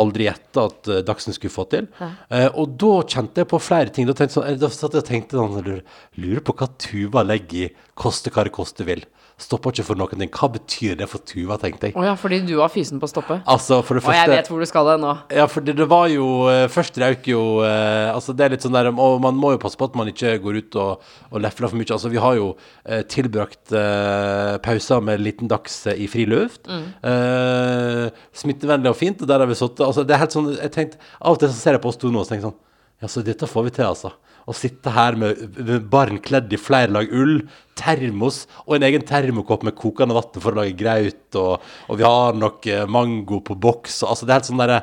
aldri gjetta at uh, Dagsen skulle få til. Uh, og da kjente jeg på flere ting. Da, tenkte, sånn, eh, da satt jeg og tenkte sånn, lurer, lurer på hva Tuva legger i 'koste hva det koste vil'. Stoppa ikke for noen ting. Hva betyr det for Tuva, tenkte jeg. Å ja, fordi du var fysen på stoppet. Altså, for det Og jeg vet hvor du skal hen nå. Ja, for det, det var jo eh, Først røyk jo eh, Altså, det er litt sånn der Og man må jo passe på at man ikke går ut og, og lefler for mye. Altså, vi har jo eh, tilbrakt eh, pauser med liten dags eh, i fri luft. Eh, smittevennlig og fint, og der har vi sittet Altså, det er helt sånn Jeg tenkte Av og til så ser jeg på oss to nå og tenker sånn Ja, så dette får vi til, altså. Å sitte her med, med barn kledd i flere lag ull, termos og en egen termokopp med kokende vann for å lage graut, og, og vi har noe mango på boks. og- Altså, det er helt sånn derre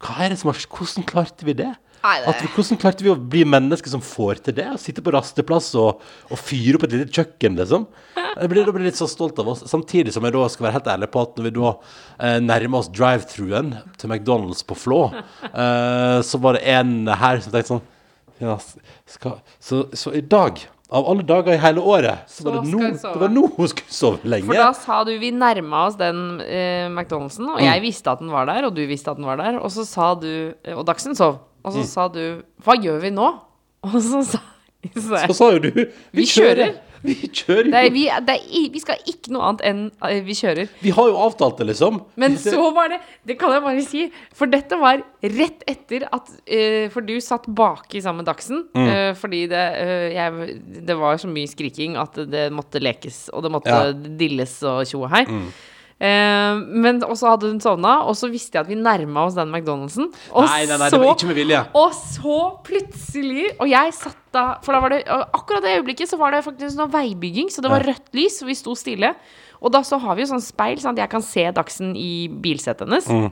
Hva er det som har Hvordan klarte vi det? At vi, hvordan klarte vi å bli mennesker som får til det? Å sitte på rasteplass og, og fyre opp et lite kjøkken, liksom. Jeg blir, jeg blir litt så stolt av oss. Samtidig som jeg da skal være helt ærlig på at når vi da eh, nærmer oss drive-thruen til McDonald's på Flå, [LAUGHS] eh, så var det en her som tenkte sånn ja, skal, så, så i dag, av alle dager i hele året, så var det nå, det var nå hun skulle sove lenge. For da sa du vi nærma oss den eh, McDonald'sen, og jeg visste at den var der, og du visste at den var der, og så sa du eh, Og Dagsen sov. Og så sa du Hva gjør vi nå? [LAUGHS] Og så sa så Så sa jo du Vi, Vi kjører. [LAUGHS] Vi kjører jo. det er, vi, det er, vi skal ikke noe annet enn eh, vi kjører. Vi har jo avtalt det, liksom. Men så var det Det kan jeg bare si. For dette var rett etter at uh, For du satt baki sammen med Dagsen. Mm. Uh, fordi det, uh, jeg, det var så mye skriking at det måtte lekes, og det måtte Ja. Mm. dilles og tjo og hei. Eh, men og så hadde hun sovna, og så visste jeg at vi nærma oss den McDonald'sen. Og Nei, nei, nei, det var ikke med vilje. og så plutselig Og jeg satt da For da var det Akkurat det øyeblikket så var det faktisk noe veibygging, så det var rødt lys, og vi sto stille. Og da så har vi jo sånn speil, sånn at jeg kan se Dagsen i bilsetet hennes. Mm.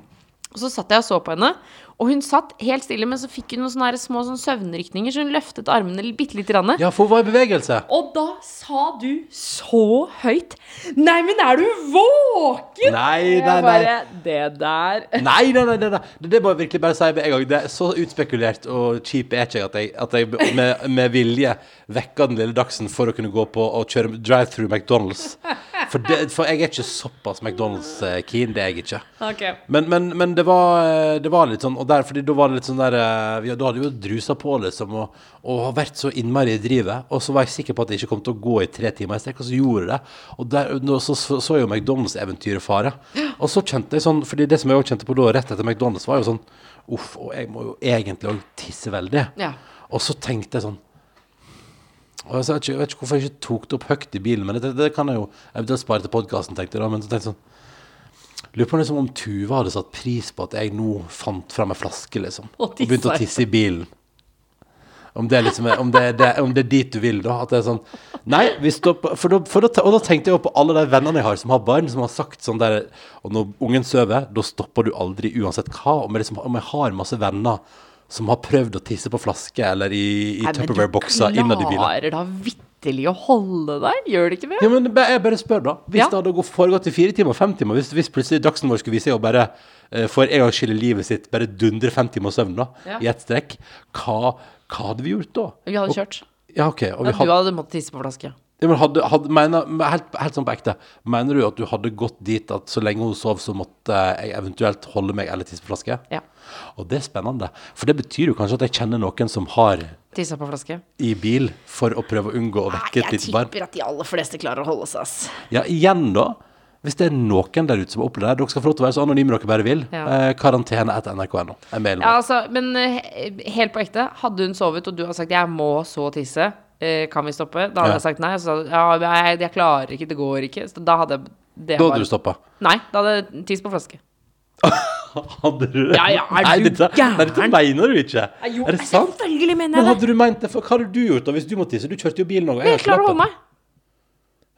Og så satt jeg og så på henne, og hun satt helt stille, men så fikk hun noen sånne små sånn søvnrykninger, så hun løftet armene bitte lite grann. Ja, for hun var i bevegelse. Og da sa du så høyt Nei, men er du våken? Nei, nei, Jeg nei. bare Det der [LAUGHS] Nei, nei, nei, nei, nei. Det, det må jeg virkelig bare si med en gang. Det er så utspekulert og kjip er ikke jeg at jeg, at jeg med, med vilje vekka den lille Dagsen for å kunne gå på og kjøre drive-through McDonald's. For, det, for jeg er ikke såpass McDonald's-keen. Det er jeg ikke. Ok. Men, men, men det, var, det var litt sånn der, fordi da var det litt sånn der eh, vi, Da hadde vi jo drusa på, liksom, og, og har vært så innmari i drivet. Og så var jeg sikker på at det ikke kom til å gå i tre timer i strekk, og så gjorde det. Og der, så, så, så jo McDonald's-eventyret fare. Og så kjente jeg sånn Fordi det som jeg også kjente på da, rett etter McDonald's, var jo sånn Uff, og jeg må jo egentlig òg tisse veldig. Ja. Og så tenkte jeg sånn og jeg, vet ikke, jeg vet ikke hvorfor jeg ikke tok det opp høyt i bilen, men det, det kan jeg jo Jeg spare til podkasten, tenkte jeg da. Men så tenkte jeg sånn Lurer på liksom om Tuva hadde satt pris på at jeg nå fant fram ei flaske, liksom. Og Og begynte å tisse i bilen. Om det, liksom, om, det, det, om det er dit du vil, da. At det er sånn Nei, vi stopper for da, for da, Og da tenkte jeg jo på alle de vennene jeg har som har barn, som har sagt sånn der Og når ungen sover, da stopper du aldri uansett hva. Om jeg, liksom, om jeg har masse venner som har prøvd å tisse på flaske eller i, i men Tupperware-bokser innad i bilen. Du klarer da vitterlig å holde deg, gjør det ikke det? Ja, men jeg bare spør, da. Hvis Ja. det hadde foregått i fire timer, fem timer, hvis, hvis plutselig Dagsen vår skulle vise seg å bare eh, for en gangs skyld i livet sitt bare dundre fem timer søvn da, Ja. i ett strekk, hva, hva hadde vi gjort da? Vi hadde Og- kjørt. Ja, ok. Og vi hadde, du hadde måttet tisse på flaske. ja, men hadde, hadde, mener, helt, helt sånn på ekte, mener du at du hadde gått dit at så lenge hun sov, så måtte jeg eventuelt holde meg eller tisse på flaske? Ja. Og det er spennende. For det betyr jo kanskje at jeg kjenner noen som har Tissa på flaske. i bil for å prøve å unngå å vekke et litt lite barn. tipper at de aller fleste klarer å holde seg, ass. Ja, igjen da Hvis det er noen der ute som har opplevd det Dere skal få lov til å være så anonyme dere bare vil Ja. eh, Karantene etter nrk.no Jeg Ja, altså, men eh, helt på ekte, hadde hun sovet, og du har sagt 'jeg må så tisse', eh, kan vi stoppe? Da hadde Ja. jeg sagt nei. Og så sa ja, jeg, jeg klarer ikke, det går ikke. Så da hadde jeg det Da hadde bare... du stoppet Nei, da hadde jeg tiss på flaske. [LAUGHS] Hadde du Ja, ja, er nei, du dette, nei, dette gæren? mener du ikke Jo, Er det sant? Selvfølgelig mener Men jeg det. hadde du ment det, for hva hadde du gjort da Hvis du måtte tisse, du kjørte jo bilen òg. Men jeg klarer å holde meg.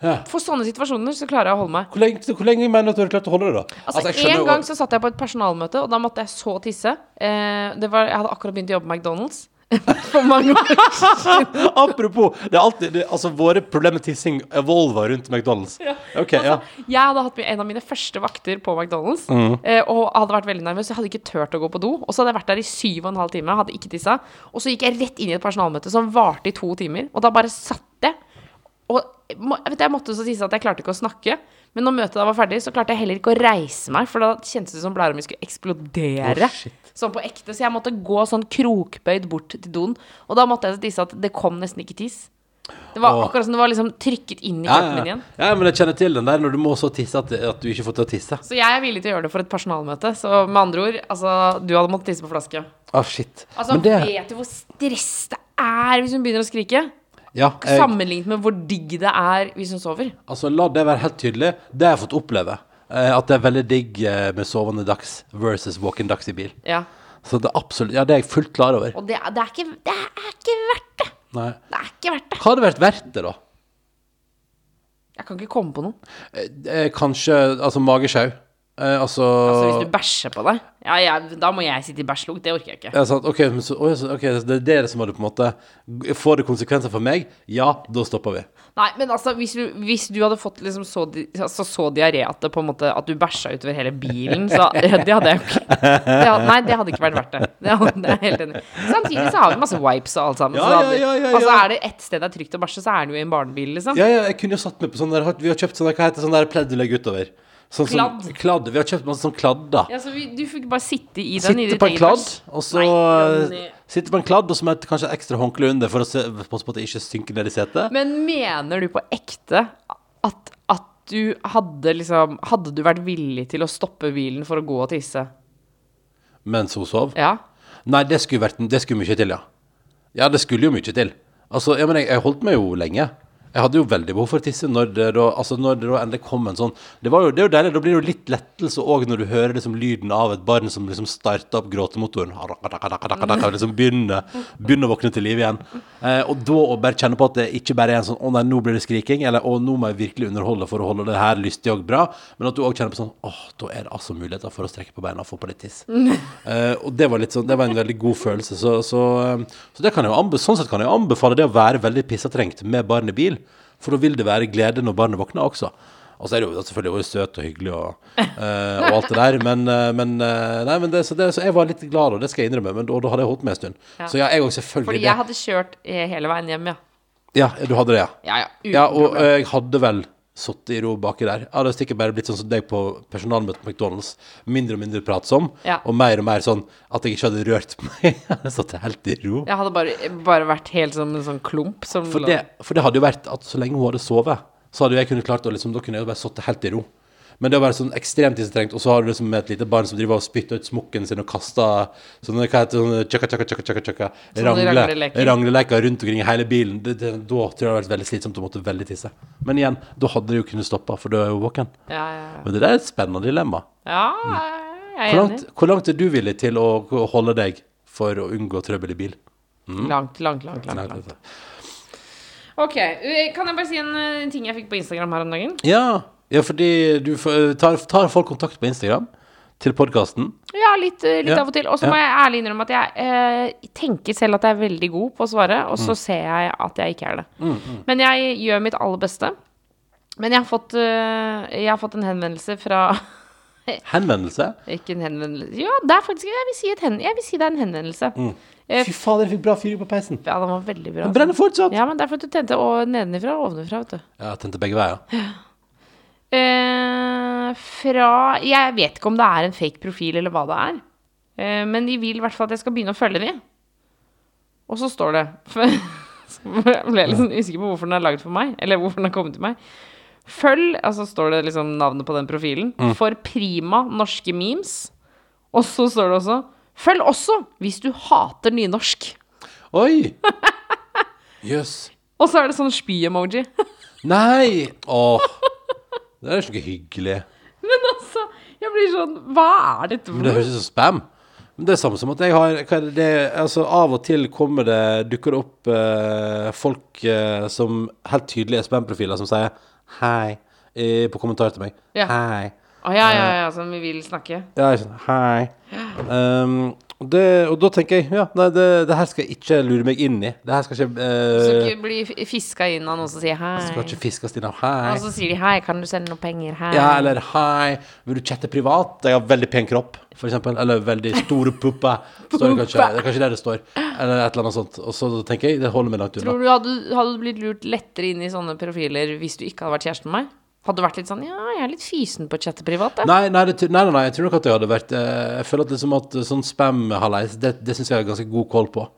Ja. For sånne situasjoner så klarer jeg å holde meg. Hvor lenge, hvor lenge mener du at du har klart å holde det da? Altså, jeg En gang så satt jeg på et personalmøte, og da måtte jeg så tisse. Eh, det var, jeg hadde akkurat begynt å jobbe på McDonald's. [LAUGHS] For mange år siden. [LAUGHS] Apropos, det er alltid det, Altså, våre problemer med tissing evolver rundt McDonald's Ok, ja Jeg hadde hatt en av mine første vakter på McDonald's mm. eh, og hadde vært veldig nervøs. Jeg hadde ikke turt å gå på do. Og så hadde jeg vært der i syv og en halv time, hadde ikke tissa. Og så gikk jeg rett inn i et personalmøte som varte i to timer. Og da bare satt jeg. Og jeg vet, jeg måtte så tisse at jeg klarte ikke å snakke. Men når møtet da var ferdig, så klarte jeg heller ikke å reise meg, for da kjentes det som blæra mi skulle eksplodere. Oh, sånn på ekte. Så jeg måtte gå sånn krokbøyd bort til doen. Og da måtte jeg tisse at det kom nesten ikke tiss. Det var Åh. akkurat som det var liksom trykket inn i Ja, kroppen min igjen. ja, men jeg kjenner til den der når du må så tisse at, at du ikke får til å tisse. Så jeg er villig til å gjøre det for et personalmøte. Så med andre ord, altså, du hadde måttet tisse på flaske. Ah, shit. Altså, men det vet du hvor stress det er hvis hun begynner å skrike? Ja, jeg, Sammenlignet med hvor digg det er hvis hun sover. altså, la det være helt tydelig. Det har jeg fått oppleve. Eh, at det er veldig digg eh, med sovende dags versus walking dags i bil. Ja. Så det er absolutt Ja, det er jeg fullt klar over. Og det, det, er ikke, det er ikke verdt det. Nei. Det er ikke verdt det. Hva hadde vært verdt det, da? Jeg kan ikke komme på noe. Eh, eh, kanskje Altså magesjau. Eh, altså, Altså Hvis du bæsjer på deg, ja, ja, da må jeg sitte i bæsjlukt. Det orker jeg ikke. ja, sant, ok, men så, oi, så, ok, det er det som hadde på en måte Får det konsekvenser for meg? Ja, da stopper vi. Nei, men altså, hvis du, hvis du hadde fått liksom så, di- altså, så diaré at, det på en måte, at du bæsja utover hele bilen, så [LAUGHS] det hadde jeg jo ikke det hadde, Nei, det hadde ikke vært verdt det. Det, hadde, det er jeg helt enig. i. Samtidig så har vi masse wipes og alt sammen. Ja, så ja, hadde, ja, ja, Altså, ja. er det ett sted det er trygt å bæsje, så er det jo i en barnebil, liksom. Ja, ja, jeg kunne jo satt meg på sånn der Vi har kjøpt sånn der, hva heter det, sånn der pledd du legger utover? Sånn som- Kladd. kladd. Vi har kjøpt masse sånn kladder. Ja, så vi, du fikk bare sitte i den i Sitte ditt på en eget kladd, og så Nei, Sitte på en kladd, og så med et, kanskje ekstra håndkle under for å se, passe på at det ikke synker ned i setet. Men mener du på ekte at, at du hadde liksom Hadde du vært villig til å stoppe bilen for å gå og tisse? Mens hun sov. Ja? Nei, det skulle, vært, det skulle mye til, ja. Ja, det skulle jo mye til. Altså, jeg, men jeg, jeg holdt meg jo lenge. Jeg hadde jo veldig behov for å tisse når det da, altså når det da endelig kom en sånn Det, var jo, det er jo deilig, da blir det jo litt lettelse òg når du hører liksom lyden av et barn som liksom starter opp gråtemotoren. Liksom begynner, begynner å våkne til live igjen. Eh, og da å bare kjenne på at det ikke bare er en sånn Å nei, nå blir det skriking, eller å, nå må jeg virkelig underholde for å holde det her lystig og bra. Men at du òg kjenner på sånn 'Å, da er det altså muligheter for å strekke på beina og få på litt tiss. [LAUGHS] Eh, og det var litt sånn Det var en veldig god følelse. Så, så, så, så det kan jeg jo anbefale, sånn sett kan jeg anbefale det å være veldig pissetrengt med barn i bil. For da vil det være glede når barnet våkner også. Og så er det jo selvfølgelig også søt og hyggelig og, uh, og alt det der, men, eh, men, eh, nei, men det, så, det, så jeg var litt glad, og det skal jeg innrømme, men da, da hadde jeg holdt meg en stund. Ja. Så ja, jeg òg selvfølgelig Fordi jeg hadde kjørt hele veien hjem, ja. Ja, du hadde det, ja. Ja, ja. Ja, og jeg hadde vel sittet i ro baki der. Jeg hadde sikkert bare blitt sånn som deg på personalmøte på McDonald's. Mindre og mindre pratsom, Ja. og mer og mer sånn at jeg ikke hadde rørt meg. [LAUGHS] Jeg hadde satt helt i ro. Jeg hadde bare, bare vært helt som en sånn klump som For det, for det hadde jo vært at så lenge hun hadde sovet, så hadde jeg kunnet klart å liksom, Da kunne jeg bare sittet helt i ro. Men det å være sånn ekstremt tissetrengt, og så har du liksom et lite barn som driver og spytter ut smokken sin og kaster sånne hva heter sånne tjaka, tjaka, tjaka, tjaka, tjaka, rangle, rangleleker. rundt omkring i hele bilen. Det, det, da tror jeg det hadde vært veldig slitsomt å måtte veldig tisse. Men igjen, da hadde det jo kunnet stoppa, for du er jo våken. Ja, ja, ja. Men det der er et spennende dilemma. ja jeg er Hvor enig. langt, hvor langt er du villig til å holde deg for å unngå trøbbel i bil? Langt, langt, langt. langt, langt. Ok, eh, Kan jeg bare si en eh, ting jeg fikk på Instagram her om dagen? Ja, ja fordi du får- tar, tar folk kontakt på Instagram til podkasten. Ja, litt, eh, litt Ja, av og til. Og så ja. må jeg ærlig innrømme at jeg eh, tenker selv at jeg er veldig god på å svare, og Mm. så ser jeg at jeg ikke er det. Men jeg gjør mitt aller beste. Men jeg har fått, eh, jeg har fått en henvendelse fra [LAUGHS] Henvendelse. Ikke en henvendelse Ja, det er faktisk Jeg vil si, et hen, jeg vil si det er en henvendelse. Eh, Fy fader, jeg fikk bra fyr på peisen. Ja, den var veldig bra. Den brenner fortsatt. Ja, men det er fordi du tente og nedenifra og ovenifra, vet du. Ja, jeg tente begge veier. [LAUGHS] Eh, fra Jeg vet ikke om det er en fake profil eller hva det er. Eh, men de vil i hvert fall at jeg skal begynne å følge dem. Og så står det for, [LAUGHS] Så ble jeg litt sånn usikker på hvorfor den er laget for meg. Eller hvorfor den har kommet til meg. Følg, altså står det liksom navnet på den profilen, for prima norske memes. Og så står det også Følg også hvis du hater nynorsk. Oi! [LAUGHS] Jøss. Og så er det sånn spy-emoji. Nei! Åh. Det er ikke hyggelig. Men altså, jeg blir sånn Hva er dette Men for det noe? høres ut som spam. Men det er samme som at jeg har hva er det, det, altså Av og til kommer det dukker det opp eh, folk eh, som helt tydelig er spam-profiler, som sier hei eh, på kommentar til meg. Ja. Hei. Å ja, ja, ja, som vi vil snakke. Ja, jeg er sånn Hei. Um, det, og da tenker jeg ja, nei, det, det her skal jeg ikke lure meg inn i. Det her skal ikke Så uh, ikke bli fiska inn av noen som sier hei. Skal ikke fiskes inn av hei. Og så sier de hei, kan du sende noen penger? Hei. Ja, eller hei, vil du chatte privat? Jeg har veldig pen kropp, for eksempel. Eller veldig store pupper. Står det kanskje. Det er kanskje der det står. Eller et eller annet sånt. Og så tenker jeg det holder meg langt unna. Tror du hadde, hadde du blitt lurt lettere inn i sånne profiler hvis du ikke hadde vært kjæreste med meg? Hadde vært litt sånn Ja, jeg er litt fysen på å chatte privat, jeg. Nei, nei, det, nei, nei, nei, jeg tror nok at jeg hadde vært eh, Jeg føler at liksom at sånn spam halleis, det, det syns jeg har ganske god koll på.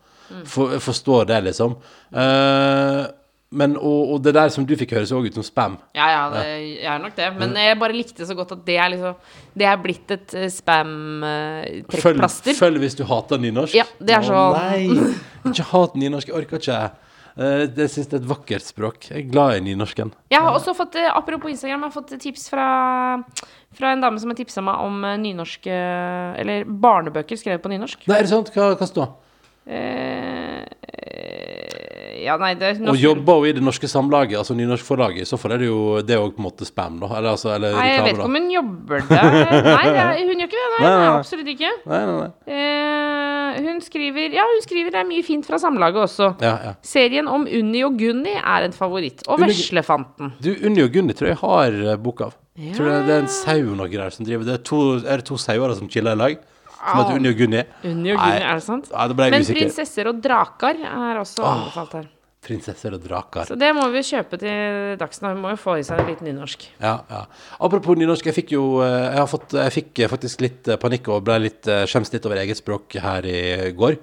For, jeg forstår det, liksom. Uh, men og, og det der som du fikk høre, så også ut som spam. Ja, ja, det, jeg er nok det. Men jeg bare likte så godt at det er liksom Det er blitt et eh, spam-trekkplaster. følg hvis du hater nynorsk. Ja, det er sånn Å, Nei, [LAUGHS] ikke hat nynorsk. Jeg orker ikke. Eh, Det syns jeg er et vakkert språk. Jeg er glad i nynorsken. Jeg har også fått, eh, apropos Instagram, jeg har fått tips fra, fra en dame som har tipsa meg om nynorsk nynorske Eller barnebøker skrevet på nynorsk. Nei, er det sant? Hva, hva står det? eh, ja, nei, det er Og jobber hun i det norske samlaget, altså nynorskforlaget, så får det jo Det òg på en måte spam, da. Eller, altså, eller Nei, jeg vet ikke om hun jobber der. Nei, det er, hun gjør ikke det. Nei, Nei, nei, nei, nei. absolutt ikke. Nei, nei, nei. Eh, hun skriver Ja, hun skriver det er mye fint fra Samlaget også. Ja, ja. Serien om Unni og Gunni er en favoritt. Og Unni- Veslefanten. Du, Unni og Gunni tror jeg har eh, bok av. Ja. Tror det, det er en sau noe greier som driver Det er to, er det to sauer som chiller i lag? Som heter Unni og Gunni? Unni og Gunni, er det sant? Ja, det ble jeg Men usikker. prinsesser og drakar er også anbefalt her. Prinsesser og draker. Så det må vi kjøpe til Dagsnytt. Må jo få i seg litt nynorsk. Ja, ja. Apropos nynorsk, jeg fikk jo eh, Jeg, har fått, jeg fikk eh, faktisk litt eh, panikk og ble litt skjemt litt over eget språk her i går.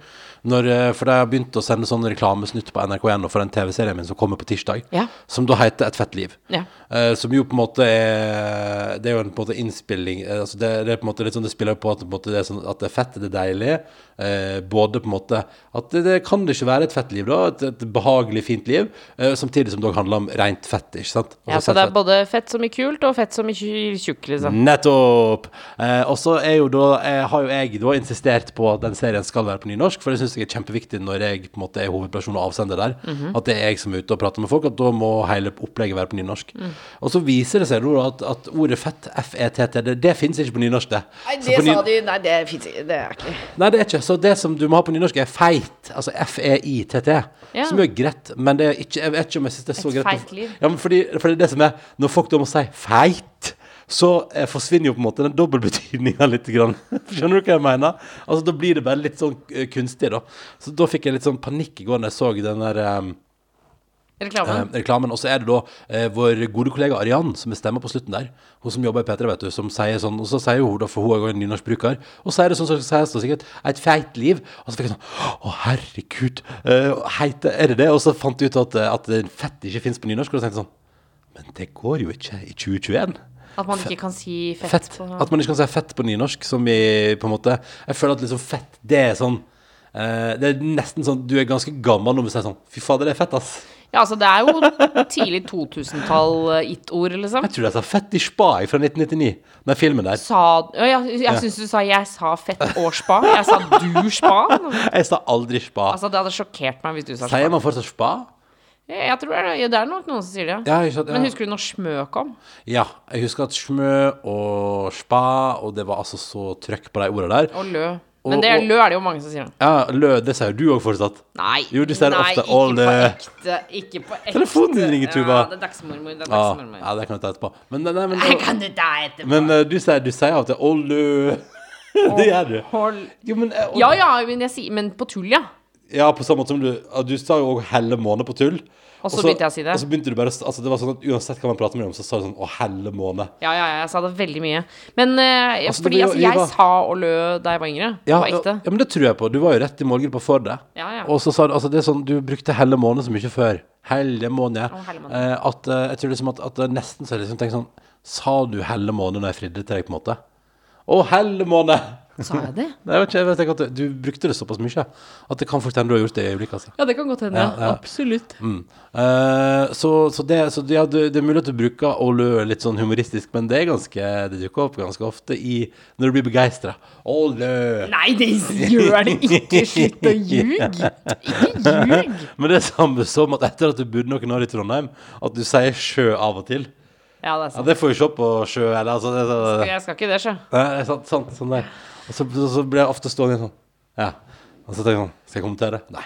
Når, eh, for da jeg begynte å sende sånn reklamesnutt på NRK1 for den TV-serien min som kommer på tirsdag, Ja. som da heter Et fett liv. Ja. Uh, som jo på en måte er Det er jo en på en måte innspilling eh, altså det, det er på en måte litt sånn Det spiller på at, på det, er sånn, at det er fett, det er deilig. Uh, både på en måte At det, det kan det ikke være et fett liv, da. Et, et behagelig, fint liv. Uh, samtidig som det også handler om rent fett, ikke sant? ja, Altså så det fett- er både fett som i kult, og fett som i tju- tjukk, liksom. Nettopp! Og så er jo da eh, har jo jeg da insistert på at den serien skal være på nynorsk, for jeg syns jeg er kjempeviktig når jeg på en måte er hovedperson og avsender der. Mhm. At det er jeg som er ute og prater med folk, at da må hele opplegget være på nynorsk. Mm. Og så viser det seg da at, at ordet fett, F-E-T-T, det, det fins ikke på nynorsk, det. Nei, det sa de Nei, det fins ikke. Det er ikke Nei, det er ikke. Så det som du må ha på nynorsk, er feit. Altså F-E-I-T-T. Ja. Som er greit, men det er ikke Jeg vet ikke om jeg syns det er så Et greit. feit liv. Ja, men fordi, fordi det det som er Når folk da må si feit, så eh, forsvinner jo på en måte den dobbeltbetydninga [LAUGHS] litt. Grann. Skjønner du hva jeg mener? Altså Da blir det bare litt sånn uh, kunstig, da. Så da fikk jeg litt sånn panikk i går når jeg så den der um, Reklamen. eh, reklamen. Og så er det da eh, vår gode kollega Arian som bestemmer på slutten der. Hun som jobber i P3, vet du, som sier sånn Og så sier hun, da, for hun er jo en nynorskbruker, og så er det sånn som sies da sikkert et feit liv. Og så fikk jeg sånn Å, herregud. eh, heite, er det det? Og så fant jeg ut at, eh, at fett ikke fins på nynorsk, og så tenkte jeg sånn Men det går jo ikke i 2021. At man ikke kan si fett, Fett. på At man ikke kan si fett på nynorsk, som vi på en måte Jeg føler at liksom fett, det er sånn eh, Det er nesten sånn Du er ganske gammel når du sier sånn Fy fader, det er fett, ass. Ja, altså, det er jo tidlig 2000-tall it-ord, liksom. Jeg tror jeg sa Fett i spa fra 1999. Den filmen der. Sa ja, Jeg, jeg syns du sa 'jeg sa fett og spa'. Jeg sa 'du spa'. [LAUGHS] Jeg sa aldri spa. Altså, det hadde sjokkert meg hvis du sa Sier man fortsatt spa? Jeg, tror det er, ja, det er nok noen som sier det, ja. Ja, sant? Men husker du når smø kom? ja. Jeg husker at smø og spa, og det var altså så trøkk på de ordene der. Og lø. Og- Men det er, og- lø er det jo mange som sier. Ja, lø, det sier du òg fortsatt. Nei, Jo, du sier nei ofte. ikke all, på ekte. Ikke på ekte. Telefonen ringer, Tuva. Ja, det er dagsmormor. Det er Ja, dagsmormor. ja, det kan du ta etterpå. Men, nei, men, Det kan du ta etterpå. men eh, du sier, du sier til 'å, lø'. [LAUGHS] det gjør du. Jo, men, og- Ja ja, men, jeg sier, men på tull, ja. Ja, på samme måte som du Du sa jo òg 'helle måne' på tull. Og så begynte jeg å si det. Og så begynte du bare Altså, det var sånn at uansett hva man prater med om, så sa du sånn 'å, helle måne'. Ja, ja, ja, jeg sa det veldig mye. Men eh, Altså, det fordi blir jo- altså, jeg, jeg var- sa og lø da jeg var yngre. Ja, på ja, ekte. ja, men det tror jeg på. Du var jo rett i målgruppa for det. Ja, ja. Og så sa du altså det er sånn Du brukte helle måne så mye før. Helle måne. Å, helle måne. Eh, at eh, jeg tror liksom at, at det nesten så jeg liksom tenker sånn Sa du helle måne når jeg fridde til deg, på en måte? Å, helle måne! Sa jeg det? Nei, jeg vet ikke, jeg vet ikke at du, du brukte det såpass mye at det kan fort hende du har gjort det i øyeblikket. Altså. Ja, det kan godt hende. Ja, ja. Absolutt. Mm. Uh, så så, det, så ja, det, det er mulig at du bruker å lø litt sånn humoristisk, men det er ganske Det dukker opp ganske ofte i når du blir begeistra. Å lø! Nei, det gjør det ikke! Slutt å ljuge! Ikke ljug! [LAUGHS] Men det er samme som at etter at du bodde noen år i Trondheim, at du sier sjø av og til. Ja, det er Ja, sant. det får vi se på sjø, eller altså det, det, det, Jeg skal ikke det, sjø. Nei, sant, sant, sånn der. Og så, så, så blir jeg ofte stående sånn Ja. Og så tenker jeg sånn Skal jeg kommentere? Nei.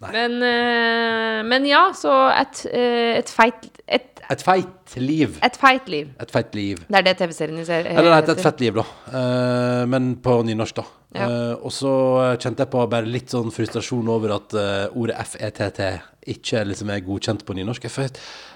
Men, eh, men ja, så et, eh, et feit et, Et feit liv. et feit liv. Et feit liv. Det er det TV-serien ser- Eller nei, et, et heter. fett liv, da. Eh, men på nynorsk, da. Ja. Eh, og så kjente jeg på bare litt sånn frustrasjon over at uh, ordet FETT ikke liksom er godkjent på nynorsk. Jeg,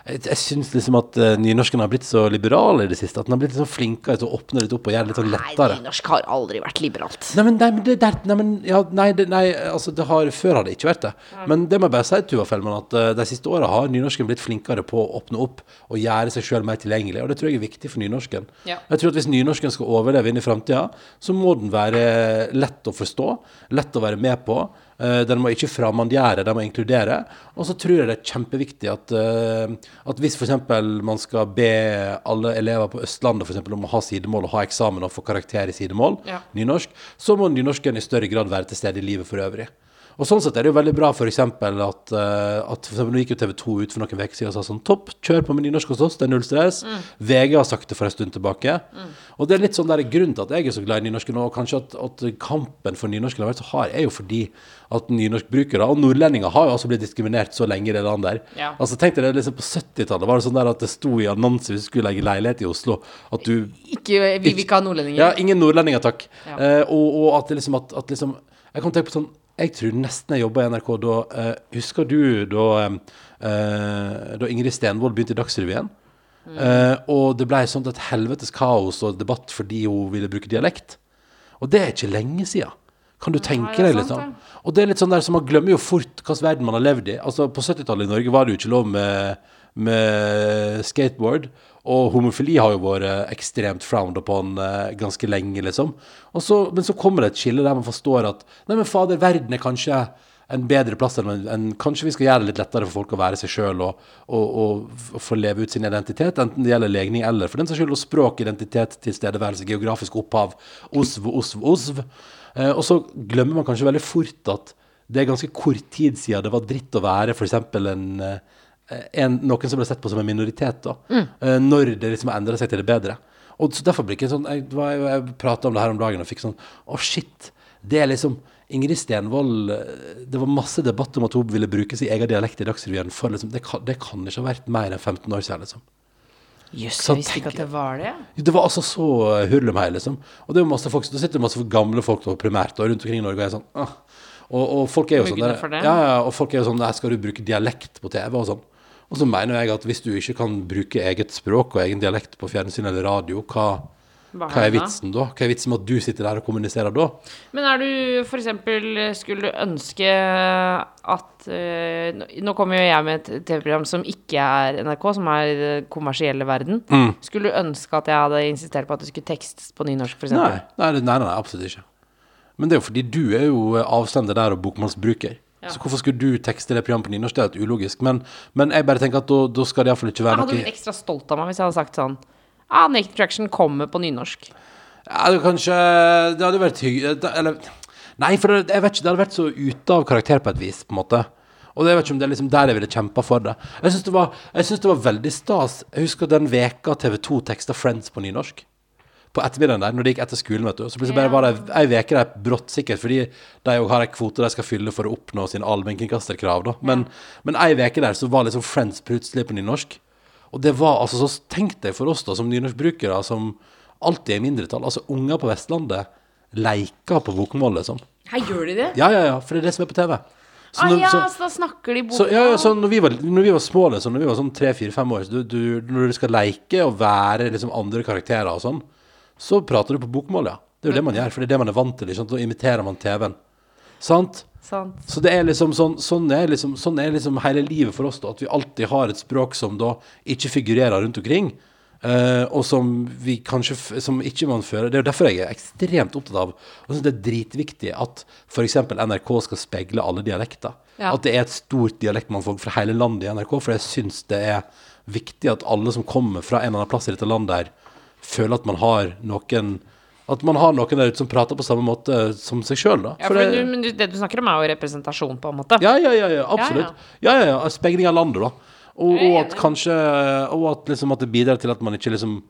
jeg, jeg, syns liksom at uh, nynorsken har blitt så liberal i det siste. At den har blitt litt sånn flinkere til å åpne litt opp og gjøre det litt sånn Nei, nynorsk har aldri vært liberalt. Nei, men, nei, men det der, nei, men, ja, nei, det, nei, altså det har, før har det ikke vært det. Men det må jeg bare si, Tuva Fellmann, at uh, de siste åra har nynorsken blitt flinkere på å åpne opp og gjøre seg sjøl mer tilgjengelig. Og det tror jeg er viktig for nynorsken. Ja. Jeg tror at hvis nynorsken skal overleve inn i framtida, så må den være lett å forstå, lett å være med på. Eh, Den må ikke framandgjøre, den må inkludere. Og så tror jeg det er kjempeviktig at, eh, at hvis f.eks. man skal be alle elever på Østlandet for eksempel, om å ha sidemål og ha eksamen og få karakter i sidemål, Ja. nynorsk, så må nynorsken i større grad være til stede i livet for øvrig. Og sånn sett er det jo veldig bra eksempel at, eh, at for eksempel nå gikk jo TV 2 ut for noen uker siden og sa sånn Topp, kjør på med nynorsk hos oss, det er null stress. VG har sagt det for en stund tilbake. Og det er litt sånn der grunnen til at jeg er så glad i nynorsk nå, og kanskje at, at kampen for nynorsken har vært så hard, er jo fordi at nynorskbrukere og nordlendinger har jo altså blitt diskriminert så lenge i det landet der. Ja. Altså tenk deg det liksom på 70-tallet var det sånn der at det sto i annonser hvis du skulle legge leilighet i Oslo, at du Ikke, vi vil ikke ha nordlendinger. ja, ingen nordlendinger, takk. Ja. Eh, og, og at det liksom at, at liksom Jeg kan tenke på sånn Jeg tror nesten jeg jobba i NRK da uh, Husker du da eh, Da Ingrid Stenvold begynte i Dagsrevyen? Mm. Uh, og det ble sånt et helvetes kaos og debatt fordi hun ville bruke dialekt. Og det er ikke lenge siden. Kan du tenke deg, litt sånn? Og det er litt sånn der, så Man glemmer jo fort hvilken verden man har levd i. Altså På 70-tallet i Norge var det jo ikke lov med, med skateboard. Og homofili har jo vært ekstremt frowned upon eh, ganske lenge, liksom. Så, men så kommer det et skille der man forstår at Nei, men fader, verden er kanskje en bedre plass enn enn- Kanskje vi skal gjøre det litt lettere for folk å være seg sjøl og, og, og få leve ut sin identitet, enten det gjelder legning eller for den saks skyld språk, identitet, tilstedeværelse, geografisk opphav, osv, osv, osv. Eh, og så glemmer man kanskje veldig fort at det er ganske kort tid siden det var dritt å være f.eks. en eh, en, noen som ble sett på som en minoritet, da. Eh, når det liksom endrer seg til det bedre. Og så derfor blir det ikke sånn Jeg, jeg, jeg prata om det her om dagen og fikk sånn Å, shit. Det er liksom Ingrid Stenvold eh, Det var masse debatt om at hun ville bruke sin egen dialekt i Dagsrevyen. For liksom, det, kan, det kan ikke ha vært mer enn 15 år siden, liksom. Jøss, jeg visste ikke at det var det. Det var altså så hurlumhei, liksom. Og det er masse folk, da sitter det masse gamle folk da, primært og rundt omkring i Norge og er sånn ah. og, og folk er jo sånn der, ja, ja, og folk er jo sånn skal du bruke dialekt på TV og sånn? Og så mener jeg at hvis du ikke kan bruke eget språk og egen dialekt på fjernsyn eller radio, hva, Hva hva er vitsen da? Hva er vitsen med at du sitter der og kommuniserer da? Men er du eksempel Skulle du ønske at eh, nå- kommer jo jeg med et TV-program som ikke er NRK, som er den kommersielle verden. Mm. Skulle du ønske at jeg hadde insistert på at det skulle tekstes på nynorsk, for Nei, nei, nei, nei, absolutt ikke. Men det er jo fordi du er jo avsender der og bokmålsbruker. Ja. Så hvorfor skulle du tekste det programmet på nynorsk? Det er helt ulogisk. Men, men jeg bare tenker at da, da skal det iallfall ikke være noe Jeg hadde noe blitt ekstra stolt av meg hvis jeg hadde sagt sånn ah, Naked Traction kommer på nynorsk. Ja, det kanskje Det hadde vært hyggelig Eller Nei, for det, jeg vet ikke, det hadde vært så ute av karakter på et vis, på en måte. Og jeg vet ikke om det er liksom der jeg ville kjempa for det. Jeg syns det, det var veldig stas. Jeg husker den veka TV2 teksta Friends på nynorsk. På ettermiddagen der, når de gikk etter skolen, vet du. Så plutselig bare var det ei uke der brått, sikkert fordi de òg har ei kvote de skal fylle for å oppnå sine allmennkringkasterkrav, da. Men, men ei uke der så var liksom Friends plutselig på nynorsk. Og det var altså så Tenk deg for oss da, som nynorskbrukere, som alltid er i mindretall. Altså unger på Vestlandet leker på bokmål, liksom. Her gjør de det? Ja, ja, ja, for det er det som er på TV. Så ah, ja, så- så da snakker de bokmål. så, ja, ja, så når vi var, når vi var små, liksom, når vi var sånn tre-fire-fem år, så du, du, når du skal leke og være liksom andre karakterer og sånn, så prater du på bokmål, ja. Det er jo det man gjør, for det er det man er vant til. Ikke sant? Da imiterer man TV-en. Sant? Sant. Så det er liksom sånn, sånn, er liksom, sånn er liksom hele livet for oss, da. At vi alltid har et språk som da ikke figurerer rundt omkring. Uh, og som vi kanskje Som ikke man fører Det er jo derfor jeg er ekstremt opptatt av Og synes det er dritviktig at f.eks. NRK skal speile alle dialekter. Ja. At det er et stort dialektmangfold fra hele landet i NRK. For jeg syns det er viktig at alle som kommer fra en eller annen plass i dette landet her, føler at man har noen At man har noen der ute som prater på samme måte som seg sjøl, da. Ja, For det- du, men du, det du snakker om, er jo representasjon, på en måte. ja, ja, ja, ja absolutt. Ja, ja, ja. Speiling av landet, da. Og, og at kanskje Og at, liksom, at det bidrar til at man ikke liksom